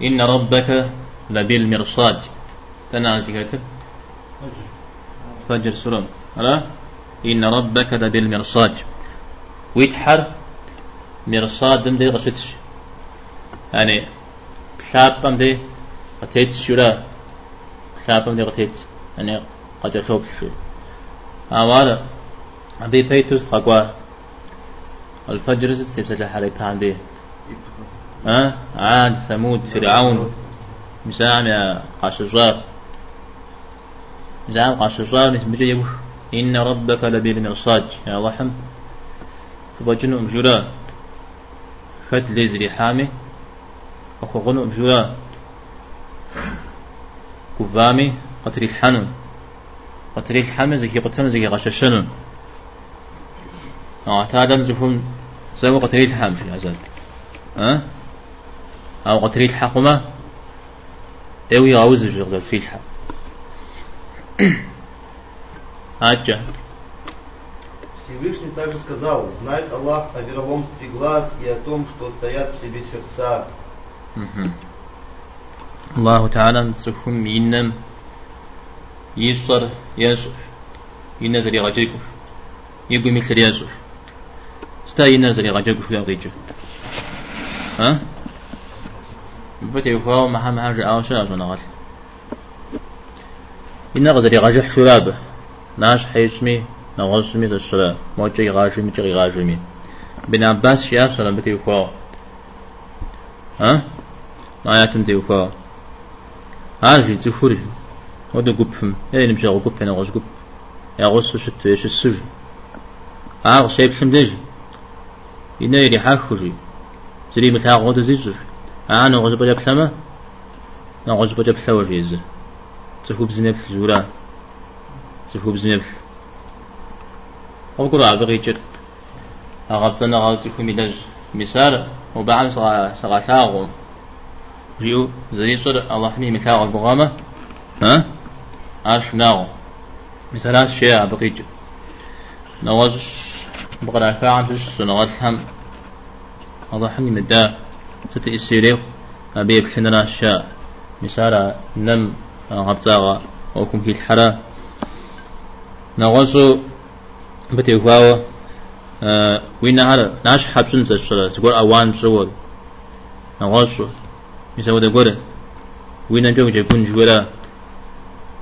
إن ربك لبالمرصاد تنازكت فجر سورة ألا إن ربك لبالمرصاد ويتحر مرصاد دم دي غشتش يعني خلابم دي قتيت شورا خلابم دي قتيت يعني قد شوب شو أمارة عندي بيتوس قاقوا الفجر زت تبسل حري عندي ها؟ عاد ثمود فرعون. مسام يا قاشجار زعم قاشجار نسمجي يقول إن ربك لبالمرصاد يا رحم فبجن أمجورا. خد ليزري حامي أخو غنو أمجورا. كفامي قتري الحنون قتري الحمز كي قتلن زكي غششنون اه تادم زفون سوى قتري الحمز يا زاد اه أو قتري الحقمة أوي غاوز جغزل في الحق Атя. Всевышний также сказал, знает Аллах о вероломстве глаз и о том, что стоят в себе сердца. الله تعالى سفهم ينم يسر يسر. ينزل يغجيكو يقول مثل يسر. ستا ينزل يغجيكو في يغجيكو ها؟ بتي يخوا مها مها جاء وشاء جنغال إن غزل يغجح ناش حيشمي نغزمي الصلاة موجه يغاجمي تغي غاجمي. بن عباس شياب سلام بتي يخوا ها؟ ما يتم تي يخوا هاجي تفوري. ودو قبهم يعني نمشي غو قب أنا غوش قب يا غوش شت يش السج آغ شيب شم ديج إنا يلي حاخوجي زري متاع غو تزيج أنا غوش بجاب سما أنا غوش بجاب سوا جيز تفوب زنب زورا تفوب زنب أقول عبد غيجر أغبطنا غلطي كمي دج مثال وبعد سغا ساغو جيو زري صر الله حمي مثال البغامة ها عارف ناو. مثلا شيء بقيج نواز بقرا كان تش نواز هم. الله حني مدا ستيسيريو أبي بشنا شاء. مثلا نم غبزاغا وكم في الحرا نغوصو بتي فاو أه وين هذا ناش حبسن تشرا تقول أوان شغل. نغوصو مثلا ده قول وين نجوم يكون جولا.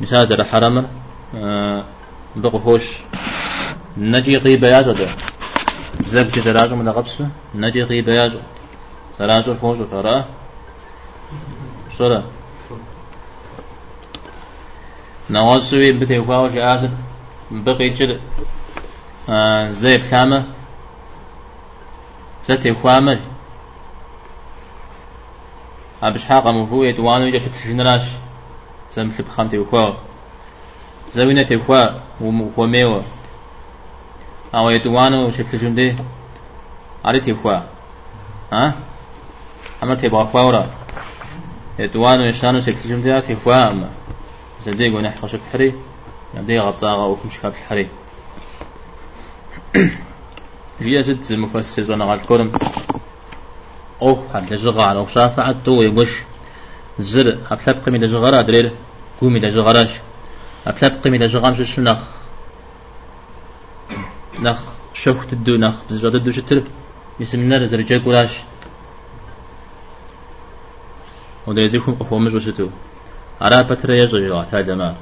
مثال زر حرم أه بقى هوش نجي غيبة يا جدا بزاف جدا راجو من غبسة نجي غيبة يا جدا سراجو فوش فرا صورة نواسوي بتي وفاوش آسد بقي جد آه زي بخامة ستي وفامر أبش حاقة مفوية دوانو يجا شكل جنراش زم في بخامتي وخوا زوينة تخوا وميوا أو يدوانو شكل جندي على تخوا ها أما تبغى خواورا يدوانو يشانو شكل جندي تخوا أما زدي قونا حقشك حري يدي غطاغا وكم شكاب الحري جيا زد مفسر وأنا قال كورم أو حد جغا على وشافع تو يوش زر أبلاب قمي لجغرا درير قومي لجغراش أبلاب قمي لجغام شو نخ نخ شوك تدو نخ بزجا تدو شتر يسمنا زرجا قراش ودا يزيكم قفوا مجو شتو أرا بتر يجري وعتا جماعة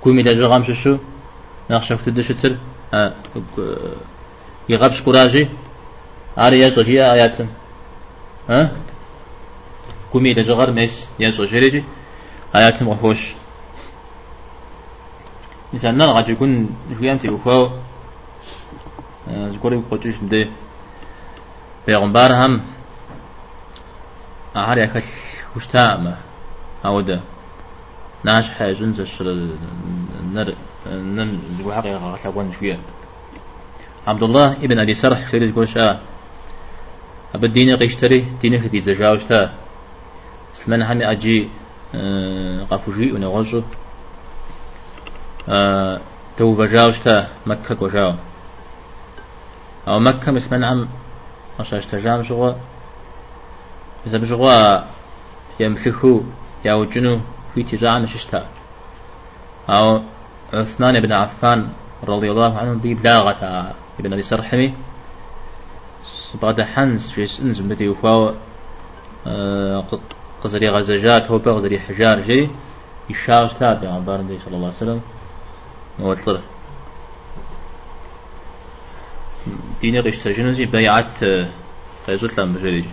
كومي دا جغام ششو نخ شوك تدو شتر يغبش قراجي أري يجري آياتم ها؟ كومي دا جغر ميس يجري آياتم وفوش مثلا نرغى يكون شوية وفاو زكوري قوتوش دي بيغمبار هم أهار يكل وشتاء أو ده ناش حاجون زشر نر نن زوحق يغلقون شوية عبد الله ابن أبي سرح شاء أبا الدين قيشتري دينك في زجاوشتا سلمان هم أجي قفوجي ونغزو تو بجاوشتا مكة كوجاو أو مكة مس منعم أشاش تجام شغوا. إذا بشغوا يمسكوا يوجنوا في تجان ششتا. أو عثمان بن عفان رضي الله عنه ببلاغة ابن أبي سرحمي. بعد حنس في سنز بدي وفاو قزري غزجات هو بغزري حجار جي يشاغ تاب يا عبار صلى الله عليه وسلم. وطلع ديني قشتر جنزي بيعت قيزوت لما جريج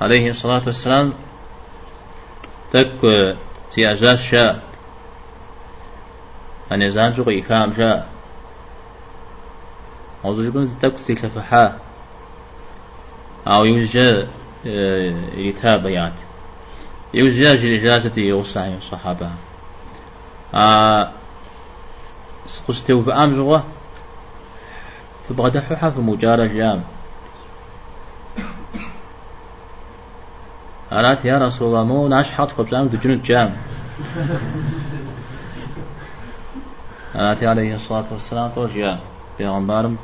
عليه الصلاة والسلام تك سي أجاز شاء أن يزان شو إيكام شاء أو زوجكم تك سي كفحا أو يوجد يتاب بيعت. يوجد إجازة يوصى الصحابة آه قستو في أم جوا فبغدا حوحا في مجارة جام. أرات يا رسول الله مو ناش حاط خبزام دجنود جام. أرات عليه الصلاة والسلام طوش يا پیغمبرم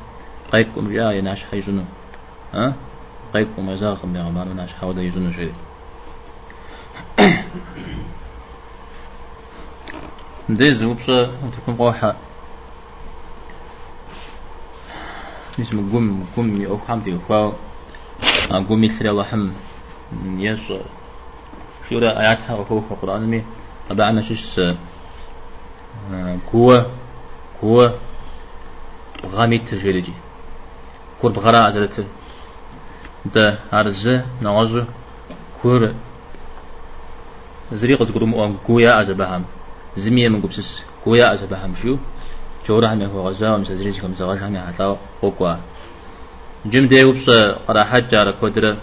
قيكم جاء ناش حيجنو ها؟ قيكم يزاقم پیغمبرم ناش حوض يجنو شريف ديز وبصة تكون قوحة اسمه قم قم أو حمتي فاو قم يسري الله حم يس شو رأي آياتها وهو في القرآن مي أبعنا شش قوة قوة غامي تجريجي كور بغراء زلت ده عرزة نعوز كور زريق زقرم قويا أزبهم. زمية من قبسس قويا أزبهم شو؟ جورا هم هو غزا ومسزريز كم زغاش هم حتى قوقوا. جم دي وبس قراحات جارة كودرة.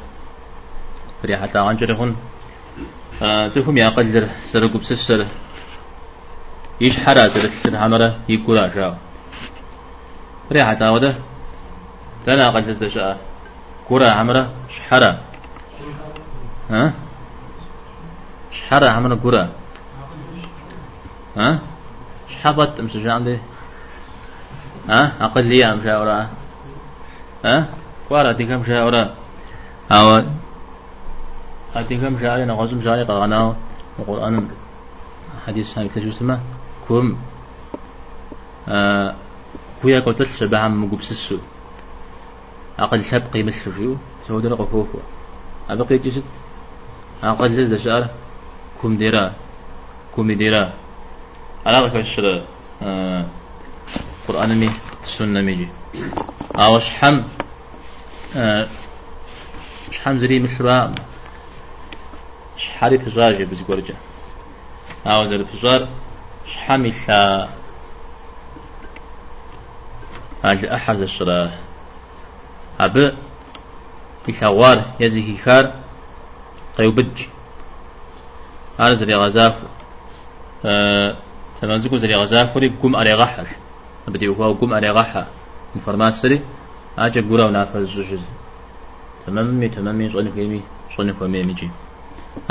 فري حتى عنجر هون زفهم يا قدر زر قبسس سر. يش حرا زر سر همرا يقولا شاو. فري حتى وده. تنا قد تزدشاء كورا عمرا شحرا. ها؟ شحرا عمرا كورا ها؟ شحبت مسجان دي ها؟ أقلية مشاورة ها؟ كوارا تيكا مشاورة أو أتيكا مشاورة نغزم مشاورة قغنا القرآن. حديث هاي تجوز سما كم كويا قلت شبه عم مقبسسو أقل شبقي مثل فيو سود قفوفو أبقي جسد أقل جزد شعر كم ديرا كم ديرا. على كشر آه قرآن مي سنة ميجي أو شحم أه شحم زري مثل شحاري فزار جي بزي قرجة أو زري فزار شحم إلا؟ هذا أحد الشراه أب إخوار يزي خار قيوبج هذا زري غزاف أه تنزكو زري غزاف وري قم على غحر. بدي وهو قم على غحة انفرمات سري أجا قرا ونافذ الزجز تمامي تمامي صنف يمي صنف ومي جي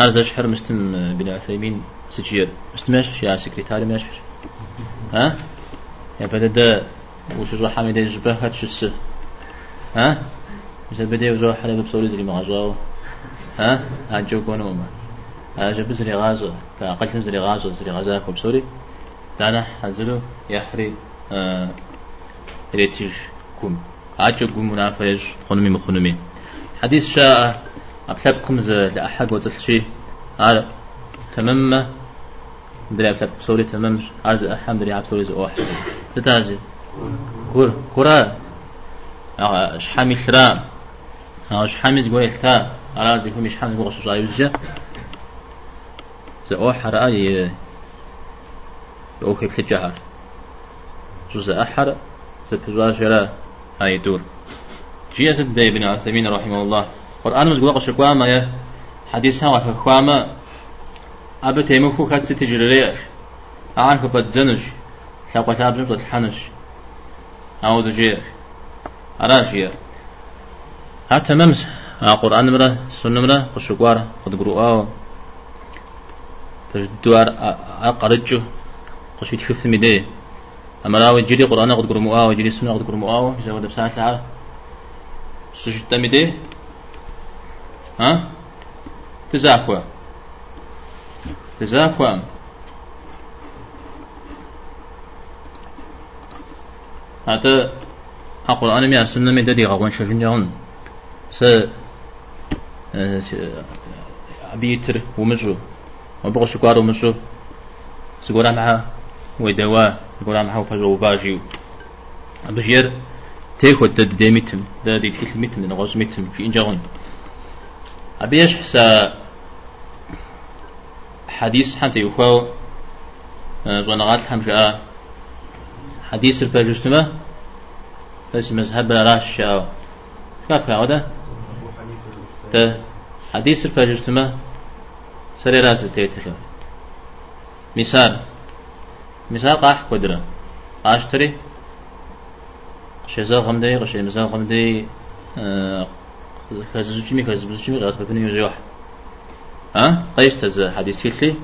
هذا شحر مستم بن عثيمين سجير. مستم يشحش يا سكرتاري ما يشحش ها؟ يا بدأ وش جو حميد يجبه هاد شس ها؟ مش بدي وزو حلا بصوري زري ما غزاو ها؟ هاجو كونو ما هاجو بزري غازو؟ فقلت زري غازو زري غزاك بصوري دانا حزلو يحري ريتيج كوم عجب منافج خنمي مخنمي حديث شاء. أبلغ قمز لأحد وزلشي على تمام دري أبلغ بصوري تمام عرض أحم دري أبصوري زوح تتازي كور كورا شحامي ثرا شحامي زقوي الثا على زيكم شحامي زقوي خصوصا زوح رأي أوكي بتجاهر جزء أحر ستجاهر هاي دور. جي أسد ابن عثيمين رحمه الله. قرآن مزقوا قش قواما يا حديث ها وكقواما أبى تيمكو كات ستجريش أعرف فتزنش شاقة تابزن فتحنش أو دجير أراشير حتى ممس قرآن مرة سنة مرة قش قوار قد قرؤوا تجدوار أقرجو. قش يتكفت مديه أما راوي جري قرآن قد قرموا وجري سنة قد قرموا في زود بساعة ساعة. سجد تمدي ها؟ تزاكوا تزاكوا هذا القرآن ميا سنة من ددي غوان شفين يون س أبيتر ومجو وبغى شكوار ومجو سكورا معها ودوا سكورا معها وفجر وفاجيو بشير تيكو تد دي متم دا دي تكيل متم نغوز متم في إنجاغن أبيش حسا حديث حتى يخو زونغات حمشاء حديث الفاجستمة بس مذهب راش شاو كيف تا حديث الفاجستمة سري راس تيتر. مثال. مثال قاح قدرة. اشتري شزا غمدي قش مزا غمدي خزوجمي خزوجمي غاز ببني يجوح ها؟ قيش تز حديث كيلي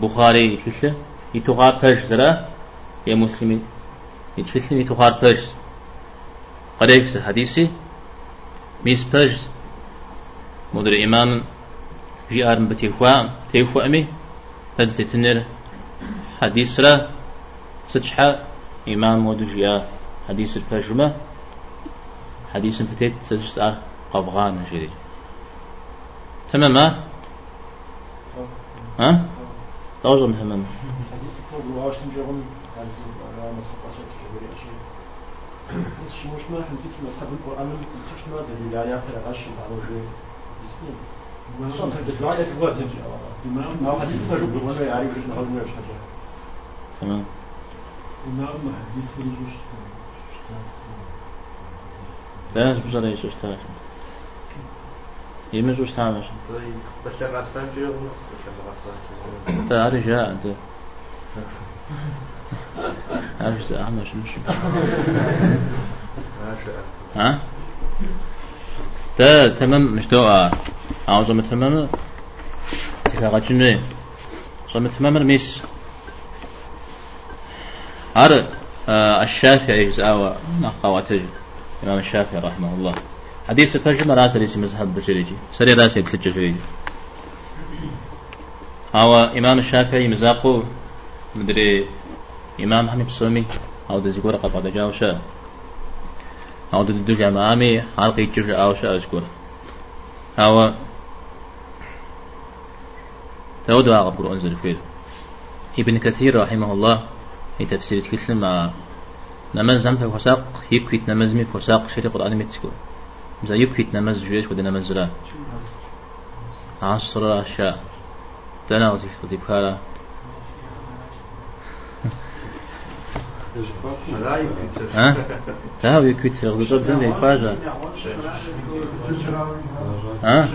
بخاري كيلي يتوغا بيش زرا يا مسلمي يتفلني يتوغا بيش قريب حديثي ميس بيش مدر إمام في أرم بتيخوا تيخوا أمي فدس تنر حديث را ستشحا إمام ودجيا حديث الفجمة حديث فتيت سجس قبغان جري تمام ها؟ بس شو مش ما حديث مصحف القرآن مش ما دليل وجه لا تمام لا بزر إيش اشتاش يمز وش تعمل بشر غسان جو بشر غسان جاء انت عارف احمد شنو ها؟ ده تمام. مش دعاء. عاوز تمام تكاغا شنو صم تمام الميس عر الشافعي زاوى نقاوة الإمام الشافعي رحمه الله. حديث الترجمة راس ليس مذهب بشريجي سري راس يبتلج شريجي هو إمام الشافعي مزاقو مدري إمام حنيف سومي أو دزي قرقة قد جاوشا أو جامع آمي حلقي جوش أوشا أشكر هو تود واقع قرآن أنزل فيه ابن كثير رحمه الله في تفسير كسلم مع نماز زم في فساق يكويت نماز مي فساق شري قرآن متسكو مزا يكويت نماز جويش ودي نماز را عصر أشياء دنا وزيف وزيف كارا ها لا هو يكويت غضب زم دي فاجا ها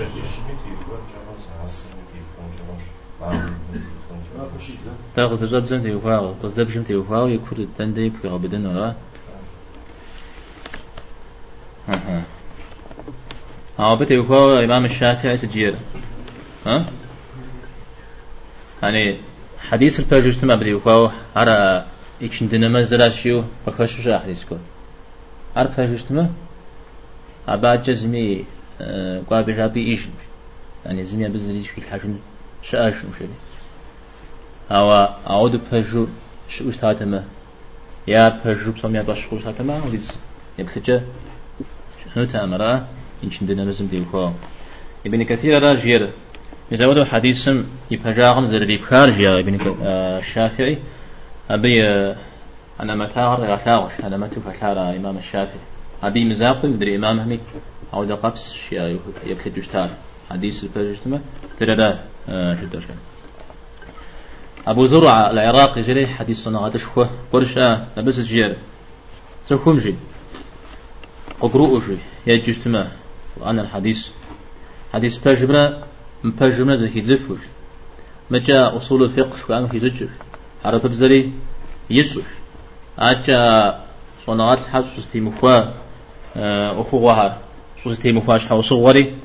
تا غضب زم دي فاجا غضب زم دي فاجا يكويت الدن دي في غبدن ولا ها ها ها بتي فاجا إمام الشافعي سجير ها يعني حديث ما بدي فاجا على إيشن دينما زراشيو بخش جا حديث كو عارف فجر ما أبعد جزمي قابل ربي إيش يعني زمي بزريش في الحجم شاش مشري أو أعود بفجر شو اشتهاتما يا بجوب سميا بشخوص هذا ما وليس يبتجى شنو شندنا مزم دي الخوا ابن كثير راجير يزودوا حديث يبهجاغم زر خارج يا ابن الشافعي أبي أنا متاغر غثاغش أنا متو فثار إمام الشافعي. أبي مزاق مدري إمام همي أو دقبس يا يبتجى جتار حديث البرجتما ترى جدا شان أبو زرع العراقي جري حديث صنعات شخوة قرش آه لبس جير سوكم جي. ققرؤ جي. يا وأنا الحديث. حديث بجمرة بجمرة زي زفر مجا أصول الفقه وأنا في زجر حرف بزري يسوش أجا صنعات سستي مخوا أخوها سستي مخوا شحو صغري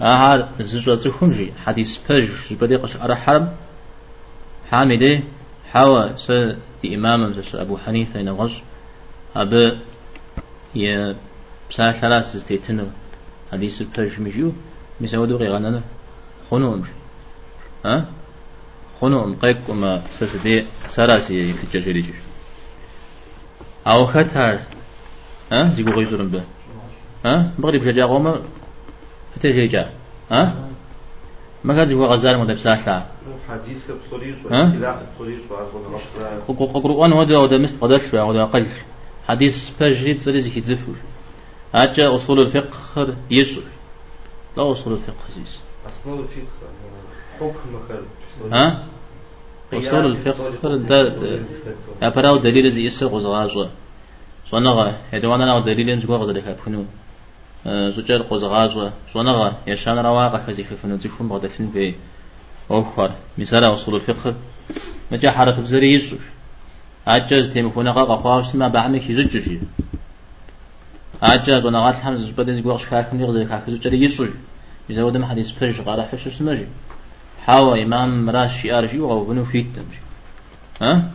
أهار زجر زخم جي حديث بج جبدي قش أرى حرم حامده حوا س إمام أبو حنيفة نغش أب ي بسا ثلاث استيتنو حديث بترج مجيو مسودو غيغانا خنو أمش ها خنو أم قيق وما سس دي سراسي يفتجر جريجي أو خطر ها؟ زيقو غيزورن به. ها؟ بغري بجاجا غوما فتجيجا ها؟ ما كان زيقو غزار مدى بساحة حديث بصريش ها؟ سلاح بصريش وعرضنا مصر قرآن هذا هذا مست قدر شوي هذا أقل حديث فجري بصريش كي تزفر أجا أصول الفقه يسر لا أصول الفقه زيس أصول الفقه حكم ها؟ أصول الفقه ده يا براو دليل زي يسر غزغاز صنغا يدوانا ناو دليل زغوا غزل كفنو زوجر غزغاز صنغا يشان رواقه كزي كفنو زيفون بغدفن في أوفر مثال أصول الفقه. مجا حرف بزري يسر أجاز تيمكونا قاقا خواش ما بعمك يزجر أجاز ونغات الحمز زبادين زي قوغش كاكم يغزر كاكم زجر يسر إذا ودم حديث فرج قال حش اسمجي حاوى إمام راش أرجي وغوبنو فيك تمشي ها؟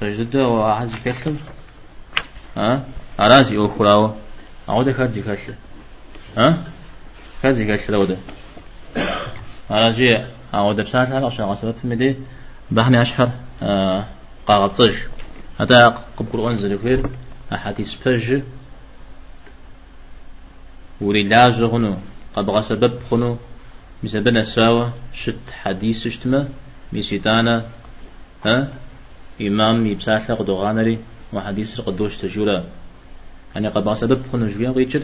فجد وعز كسل ها؟ أرازي أخراوة أعود كاتزي كسل ها؟ كاتزي كسل أعود أرازي أعود بساعتها عشان غسبت في مدي بحني أشهر آه قاغطج هذا قبل أنزل فير. أحاديث فرج وري لاج غنو. قبغا سبب خنو مسبنا ساوى شت حديث اشتما ميسيتانا ها؟ إمام يبساثا قدوغانري وحديث قدوش تجولا. يعني قبغا سبب خنو جويا غيتشر.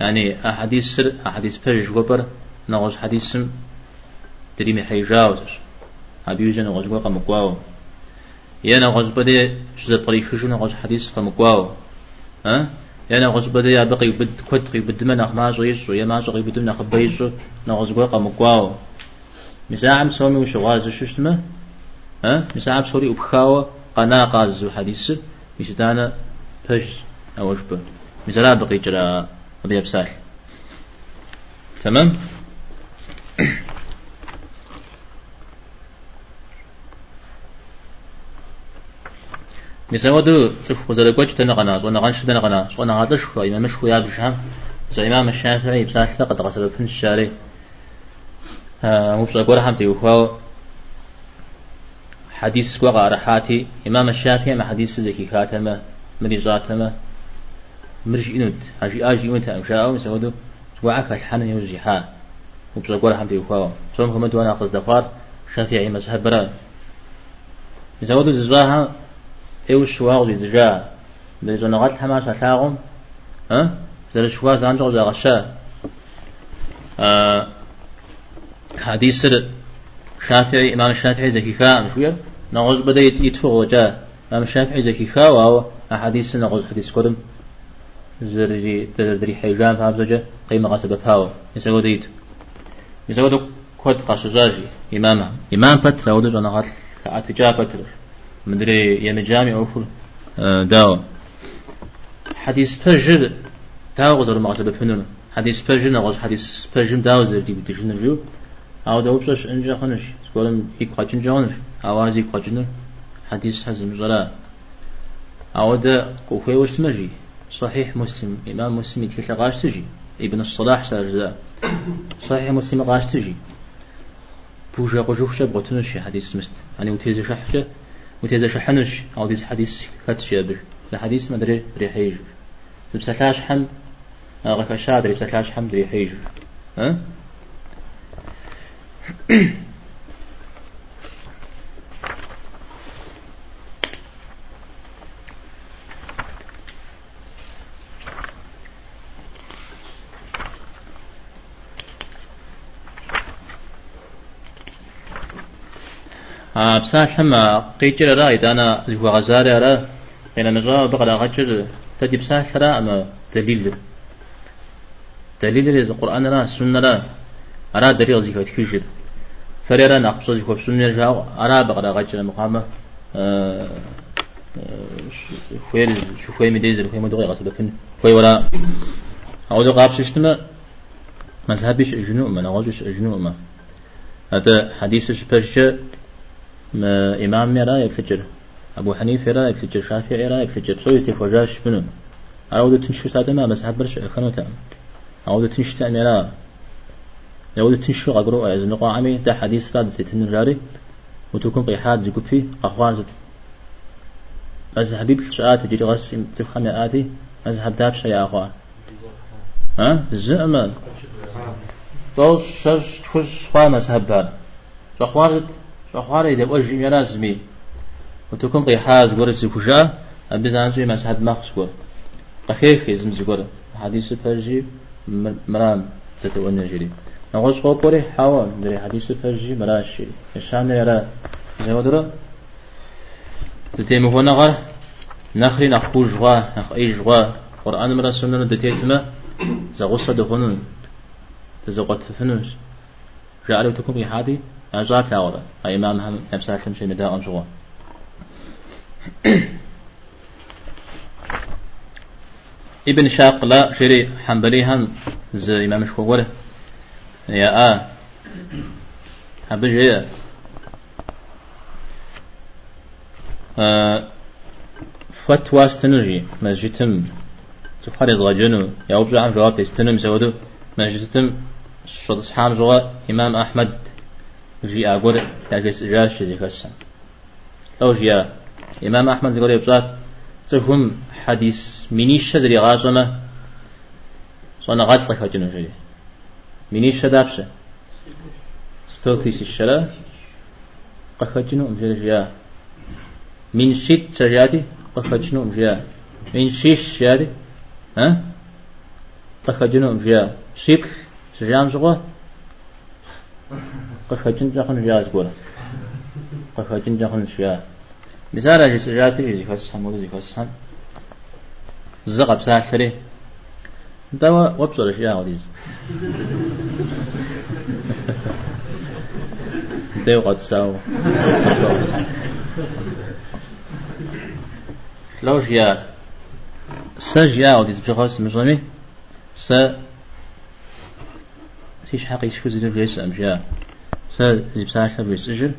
يعني أحاديث سر أحاديث فرج وبر نغز حديث سم تريمي حيجاوز. أبي يوجد نغز وقا مقواو يا نغز بدي شزا طريق شو نغز حديث قمقواو. ها؟ يعني غز بدا يا بقي بد كنت قي بد من أخ ما زويس ويا ما زوي بد من أخ بيسو نغز بقى مقواو مساعم سومي وش غاز شو اسمه ها مساعم سوري وبخاوة قناة قاز حديث مشتانا فج أو شبه مثلا بقي جرا أبي بسال تمام؟ مسودو تشوف وزرقوش تنقنا صونا غنش تنقنا صونا غاتش خو إمام مش خويا بشام زي إمام الشافعي بسالة قد غسل بن الشاري مو بسوا قرا حمتي وخو حديث سوا غارحاتي إمام الشافعي ما حديث زكي كاتمة مري زاتمة مرج إنود هاجي آجي إنود أمشاء مسودو سواعك الحن يوزي ها مو بسوا قرا حمتي وخو صوم هم وأنا قصد دفار. شافعي مذهب برا. مسودو ززاها. ايو الشواغ زجا. بل زو نغات حماس ثاغم ها زل الشواغ زانجو زا غشا آه حديث سر شافعي إمام الشافعي زكي كا مشوير نغوز بدا يتفق وجا إمام الشافعي زكي كا واو. أحاديث نغوز حديث كرم زرجي تدري حيجان فهم زوجة. قيمة غاسبة فاو يساقو ديت. دو كود قاسو زاجي. إمامها إمام بتر ودو جنغات كأتجا بتر مدري يا مجامع أوفر داو. حديث بجر داو غزر مغزر بفنون. حديث بجر نغز حديث بجر داو زر دي بتجن جو أو داو بسش إنجا خنش سكولم هيك قاچن جانش أوازي قاچن حديث حزم زرا أو دا قوفي وش تمجي صحيح مسلم إمام مسلم يتكلم غاش تجي ابن الصلاح سارجزا صحيح مسلم غاش تجي بوجا قجوفشا بغتنشي حديث مست يعني وتيزي شحشة وتيزا شحنش أو ديس حديث كاتش يبر الحديث ما دري ريحيج تبسلاش حم غك شادري تبسلاش حم ريحيج ها بسال حما قيتر رايت أنا زيكو غزاري را إن نجا بقى غجر تدي بسال را أما دليل. دليل رز القرآن را سنة را أرا دليل زيكو تكيشر فريرا نقص زيكو سنة جاو أرا بقى غجر مقامة خوير شو خوي مديزر خوي مدوغي غصب فن خوي ورا أعود قاب سيستما مذهبش أجنو ما نغوجش أجنو ما. هذا حديث برشة ما إمام را يكفجر أبو حنيفة را يكفجر شافعي را يكفجر سوي استفوجاش بنو أعود تنشو سادة ما مذهب برش أخنو تام أعود تنشو تام يعود تنشو أقرأ از نقا عمي دا حديث را دسيتن جاري وتكون قيحات زي كفي أخوان مذهبي بشعات وجري غس تفخم آتي مذهب دابش يا أخوان. ها؟ زعما. توش شش تخش خوا مذهب بار شخوارت شخوار إذا بوجه يرازمي وتكون أبزان زي مذهب مخص قر قخيخ يزم زقر حديث فرجي مرام تتونى جري نغوص خو قري حاول دري حديث فرجي مراشي الشان يرى زي ودرا تتيم هو نغر نخري نخو جوا نخ أي جوا قرآن مرا سنة دتيتما زغصة دخنون تزغط فنوس جعلوا تكون بحادي أجاب لاورا أي إمام هم نفسه شيء مداء جوا ابن شاق لا شري حنبلي هم زي إمام شكوره يا آ. هبجي آه فتوى استنجي مسجدتم تفحر يزغجنو يا وبجو عم جواب استنم سودو مسجدتم شد صحام جوا إمام أحمد. جي أقول يجلس جاش زي كسا لو جيا إمام أحمد يقول يبزات تهم حديث منيش شزري غاجمة صنع غاد لك هجنو جي. منيش شدابشة ستوتيس الشرا قخجنو أمجي جيا من شيت تجاتي قخجنو أمجي من شيش شاري ها قخجنو أمجي شكل شجام زغوه قخجن جاخن جاز بولا قخجن جاخن شيا مثال جس جاتي زي فسحن ولا زي فسحن زقب ساحري دوا وبصر شيا وديز ديو قد ساو لو جيا سجيا وديز بشخص مجرمي س تيش حقي شكو زيد بيس أمجا س زي بساشة بيس إجر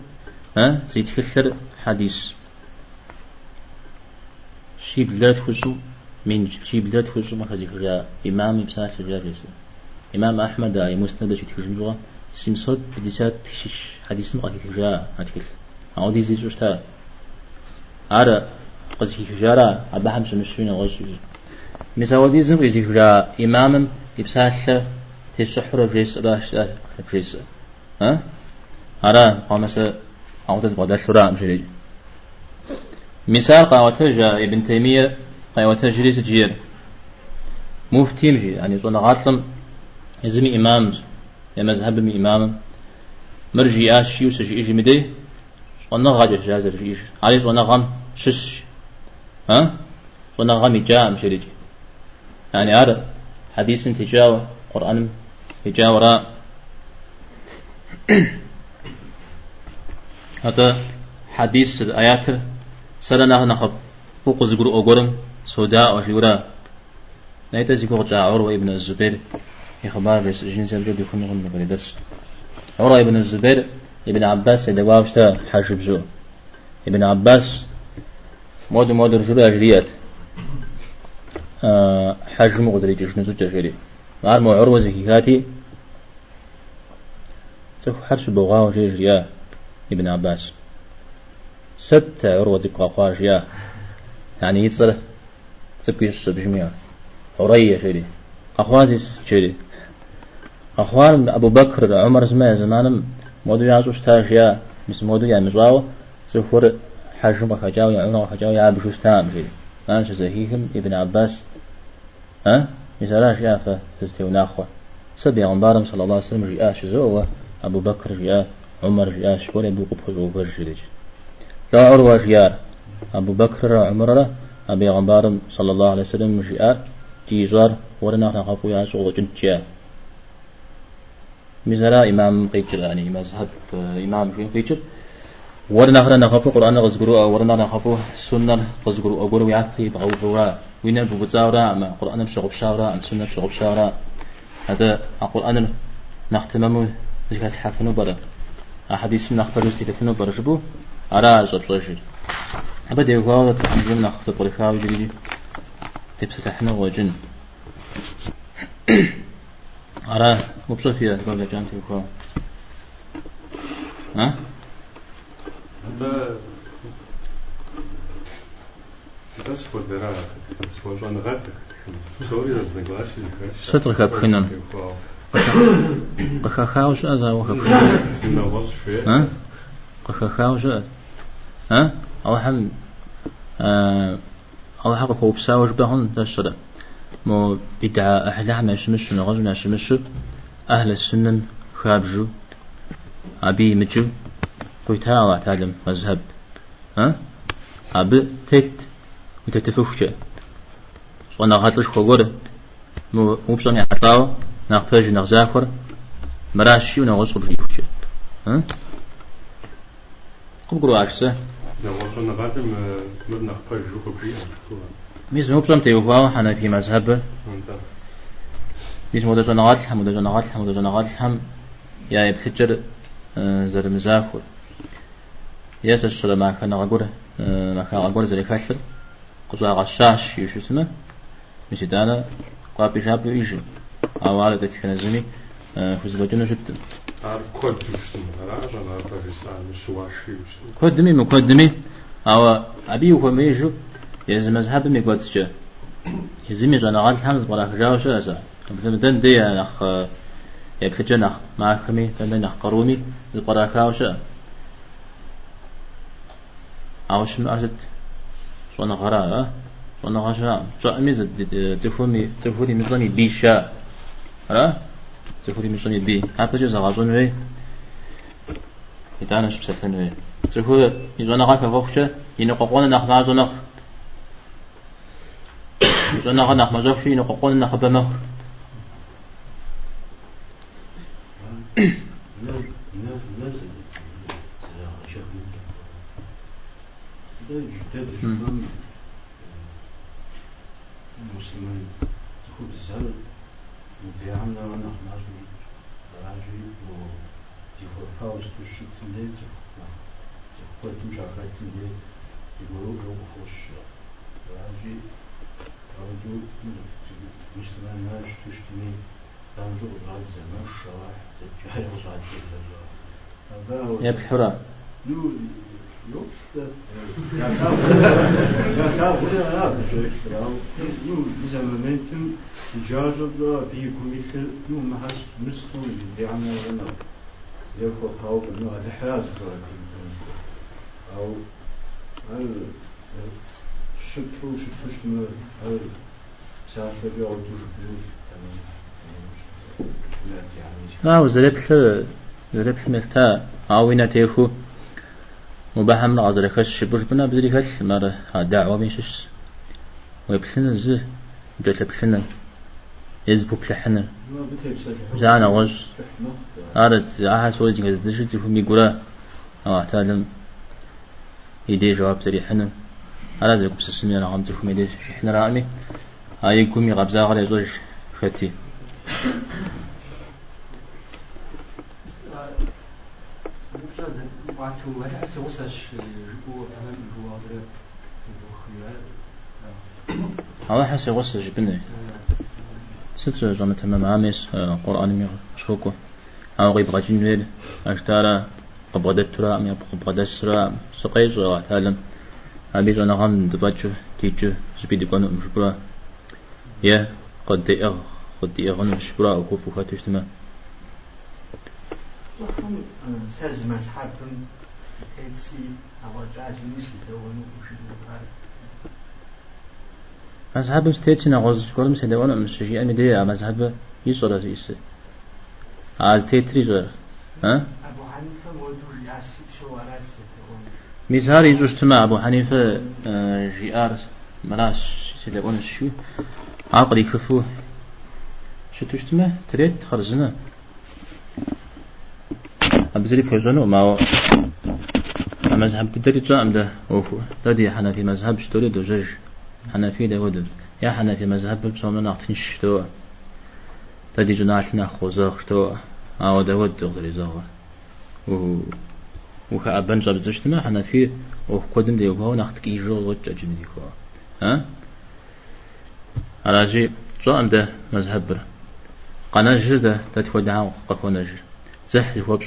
ها؟ زي تكثر حديث. شي بلاد خشو من شي بلاد خشو ما خزي خجا إمام بساشة جا بيس إمام أحمد أي مسند شي تكشن جوا سيمسود بديسات تشيش. حديث مقاكي خجا هتكل أو دي زي جوشتا أرى قزي خجارا أبا حمس مسوين غزو مثال دي زنقي زي خجا إمام يبساشة تسحر فيس راش فيس ها؟ هرا قامس عودة بغدا شراء مشري مثال قاوة جاء ابن تيمية قاوة جريس جير مفتي مجي يعني صنع غاطلم يزمي إمام يا مذهب من إمام مرجي آشي وسجي إجي مدي صنع غاجة جازر إيش علي صنع غم شش ها صنع غم جاء مشري يعني هذا حديث تجاوه قرآن يجاورا هذا حديث الآيات سرنا نخف فوق زغر أوغرم سوداء وشورا نايت زغر جاء عروة ابن الزبير إخبار بس جنس الجد يكون غن بردس عروة ابن الزبير ابن عباس يدواوشتا حاشب زو ابن عباس مود مود رجل أجريات أه حجم قدري جشنزو تجري مع مو عروة زكيكاتي تكو حرش بغاو جيجيا ابن عباس. ست عروة قاشيا يعني يتصل تبقى بجميع عرية شري أخواتي شري أخوان أبو بكر عمر زمان مودو يعزو اشتاشيا مس مودو يعني مزواو سفر حجم خجاو يا عمر خجاو يا بشو استام شري أنا زهيهم ابن عباس. ها؟ مثلا شيا فستيو ناخوة سبي غنبارم صلى الله عليه وسلم جاء شزوه أبو بكر جاء عمر جاء شكول يبدو قبخ وبر جلج لا عروة جيار أبو بكر عمر أبي غنبارم صلى الله عليه وسلم جاء جيزار ورنا نخافو يا سوغ جنتيا مثلا إمام قيتر يعني مذهب إمام في قيتر ورنا خنا نخافو قرآن غزقرو ورنا نخافو سنة غزقرو أقولو يعطي بغوفوا وين بوزاورا ما قرآن بشغب شاورا أم سنة بشغب شاورا هذا القرآن نختممو ذكرت حفنو برا أحاديث من أخبار استيتفنو برا جبو أرى زب زوجي أبدا يقول تحمل من أخذ بريخاوي جديد. تبستحنا وجن. أرى مبسوط فيها تقول لك أنت يقول ها؟ Das fodera, słożony gatek. Sorry, rozeglaszy, ستر خاب خنن قخاوش أزا وخاب ها؟ قخاوش ها؟ أو حل أو حق هو بساوش بهن تشرب مو بدعة أحلى ما شمش نغز ما شمش أهل السنن خابجو أبي مجو قيتها وأتعلم مذهب. ها؟ أبي تت وتتفوش صنع غاتلش خور مو بصنع حطاو ناقفاج نغزاخر مراشي ونغز قبل يوش ها قبل عكسه. نغوصنا غاتم مرنا خباج جو قبل ميز مو بصنع تيوفاو حنا في مذهب. ميز مودا جنا غاتل مودا جنا غاتل مودا جنا غاتل هم يا يبتجر زر مزاخر ياس الشر ما كان غقول ما كان غقول زي كاشر قصوا غشاش يشو اسمه مش دانا قابي شاب يجي أو على تتكلم زمي في زبطنا جدا قدمي مقدمي أو أبي هو ميجو يزم مذهب مي قدسجا يزمي جانا غال حمز برا خجاو شو أسا مثل دن دي نخ يكتجا نخ ما خمي دن نخ قرومي برا خاو شو أو شنو أرزت صنع غرا صنع غشا شو أميز تفهمي تفهمي مزوني بيشا را تفهمي مزوني بي أبجي زغازون وي يتانا شو بسفن وي تفهمي مزونا غاكا فوقشا ينققونا نخ نازو نخ مزونا غا نخ مزوخشي ينققونا نخ بمخ حراز أو هل سافر لا وزلت زلت مثلا عاوينا تيخو مباحم نعذر خش برش بنا بدري خش مرة دعوة بيشش ويبلنا زه جت بلنا يزبو بلحنا زانا وش أرد أحس وجه جزدش تفهم يقولا أو أحتالم يدي جواب سريحنا أرد يقوم سسمي أنا عم تفهم يدي إحنا رامي هاي يقوم يغبزا غير زوج ختي هذا حس يغسل جبنه ست جمع تمام عامس قرآن ميغ شوكو أو غيب غجين ويل أشتارا قبضت ترى أم قبضت سرا سقيز وعتالم أبيز أنا غام دباتشو تيجو سبيد كونو مشبرا يا قد إغ قد إغن مشبرا وكوفو خاتشتما 就很嗯，says must happen. Etsi, our Japanese people when we should مذهب؟ یه صورت كلهم سيدوان أم السجي أمي ديا مذهب يصورة زيس عاز تيتري زور ها ابو حنيفة موضوع ياسي شو عراس مزهار يزو اجتماع ابو حنيفة جيار مراس سيدوان السجي عقلي كفو شتو أبزري بوزنو ما مذهب تدري جاء أم ده أوفو تدي حنفي مذهب شتوري دوجج حنفي ده ودب يا حنفي مذهب بسومنا نعطين شتوا تدي جناحنا خوزاخ شتوا أو ده ود غزري زاوا و وخ أبن جاب زشتما حنفي؟ ده يوكو نختك إيجو غج أجن ديكو ها؟ على جي أم ده مذهب بر؟ قنا جردة تتودع قفو نجر. زح هو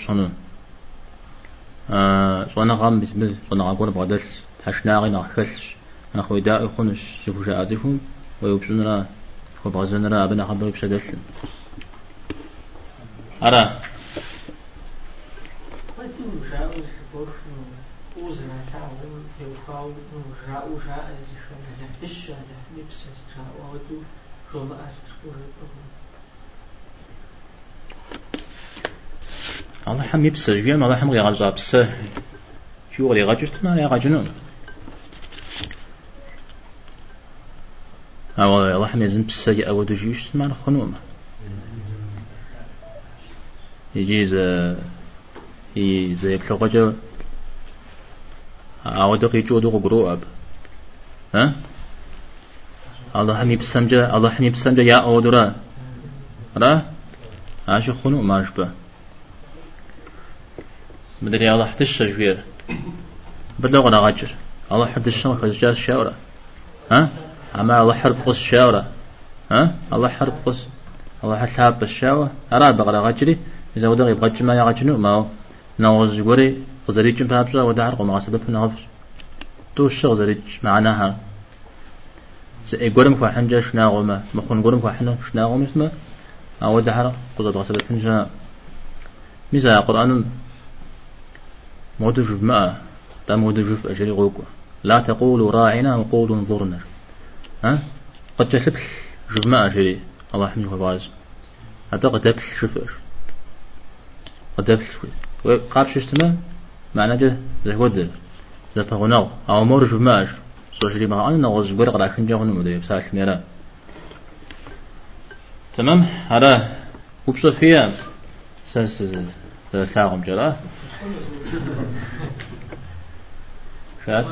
آه صونا غام بسم صونا غاقون بغدل تحشناغي نغخلش أنا خوي دا يخونش شوفوا شاء أزيفهم ويبشون را هو بغزن را أبنا خبر بشدل أرى الله حم يبسه جويا ما حم غير غزا بسه شو غير غاجوش ما غير غاجنون أو الله حم يزن بسه أو دجيش ما نخنوم يجيز زي يكلغجا أو دقي جو دقو قرو أب ها الله حم يبسمجا الله حم يبسمجا يا أودرا را عاشو خنو ما شبه مدري الله حدش جوير بدلغ غاجر الله حدش ما خرج جاز شاورة. ها؟ أما الله حرب قص شاورة. ها؟ الله حرب قص الله حساب الشاوة. أرى بغرا غاجري إذا ودغ يبغى جمع يا ما هو؟ نوز جوري. غزري جم بابجا ودعر قوم غاسد في نغفر تو الشغ زري معناها. زي قرم كوا حنجا شنا غوما مخون قرم كوا حنا شنا غوما اسمه. أو دعر قصد غاسد في نجا ميزا قرآن مود جف ما تا مود جف أجري غوكو. لا تقولوا راعنا وقولوا انظرنا. ها؟ قد تسبح جف ما أجري. الله يحميه وبعز حتى قد تبش شفر قد تبش وقاب ششتما معنى ده زي ود. زي فغناو أو مور جف ما أجر. سوشري ما أنا نغز برق لكن جاهن مدري بساش ميرا. تمام؟ هذا وبصفيا ساس ساعة جرا شاد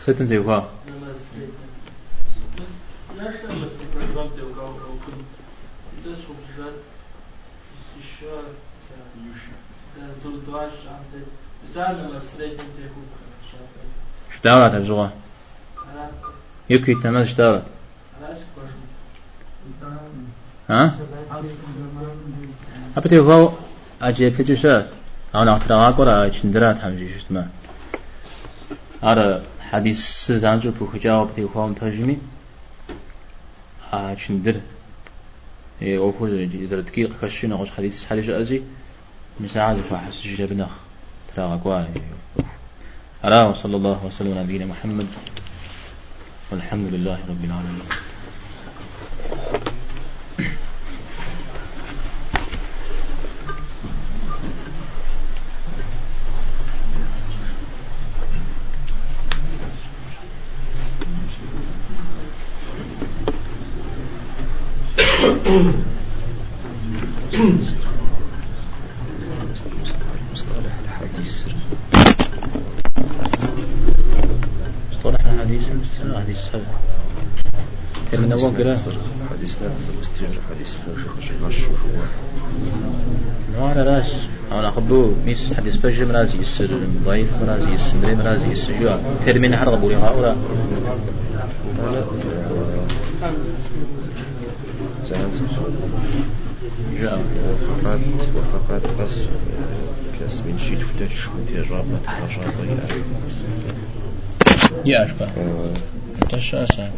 ستن تيوكا شتاوات أبزغا يكي تماز شتاوات ها؟ أبتي هو أجيب تجوشات أنا أترى أقرأ شندرات همجي شتما أرى حديث زانجو بخجاو بتي هو مترجمي شندر أوفو إذا تكيل كشين أغش حديث حديث أزي. مساعد فحس جبنخ ترى أقوى أرى وصلى الله وسلم على نبينا محمد. والحمد لله رب العالمين. مصطلح الحديث. مصطلح الحديث. حديث سبع. من أول قراءة. حديث لا مسترجع حديث نوع على راس أنا أخبو ميس حديث بجي مرازي السر. ضعيف مرازي السندري مرازي السجوع. ترمين حرق بولي هؤلاء فقط وفقط بس كاس من شيت فتش متجربة تجربة يا أشبه تشاسة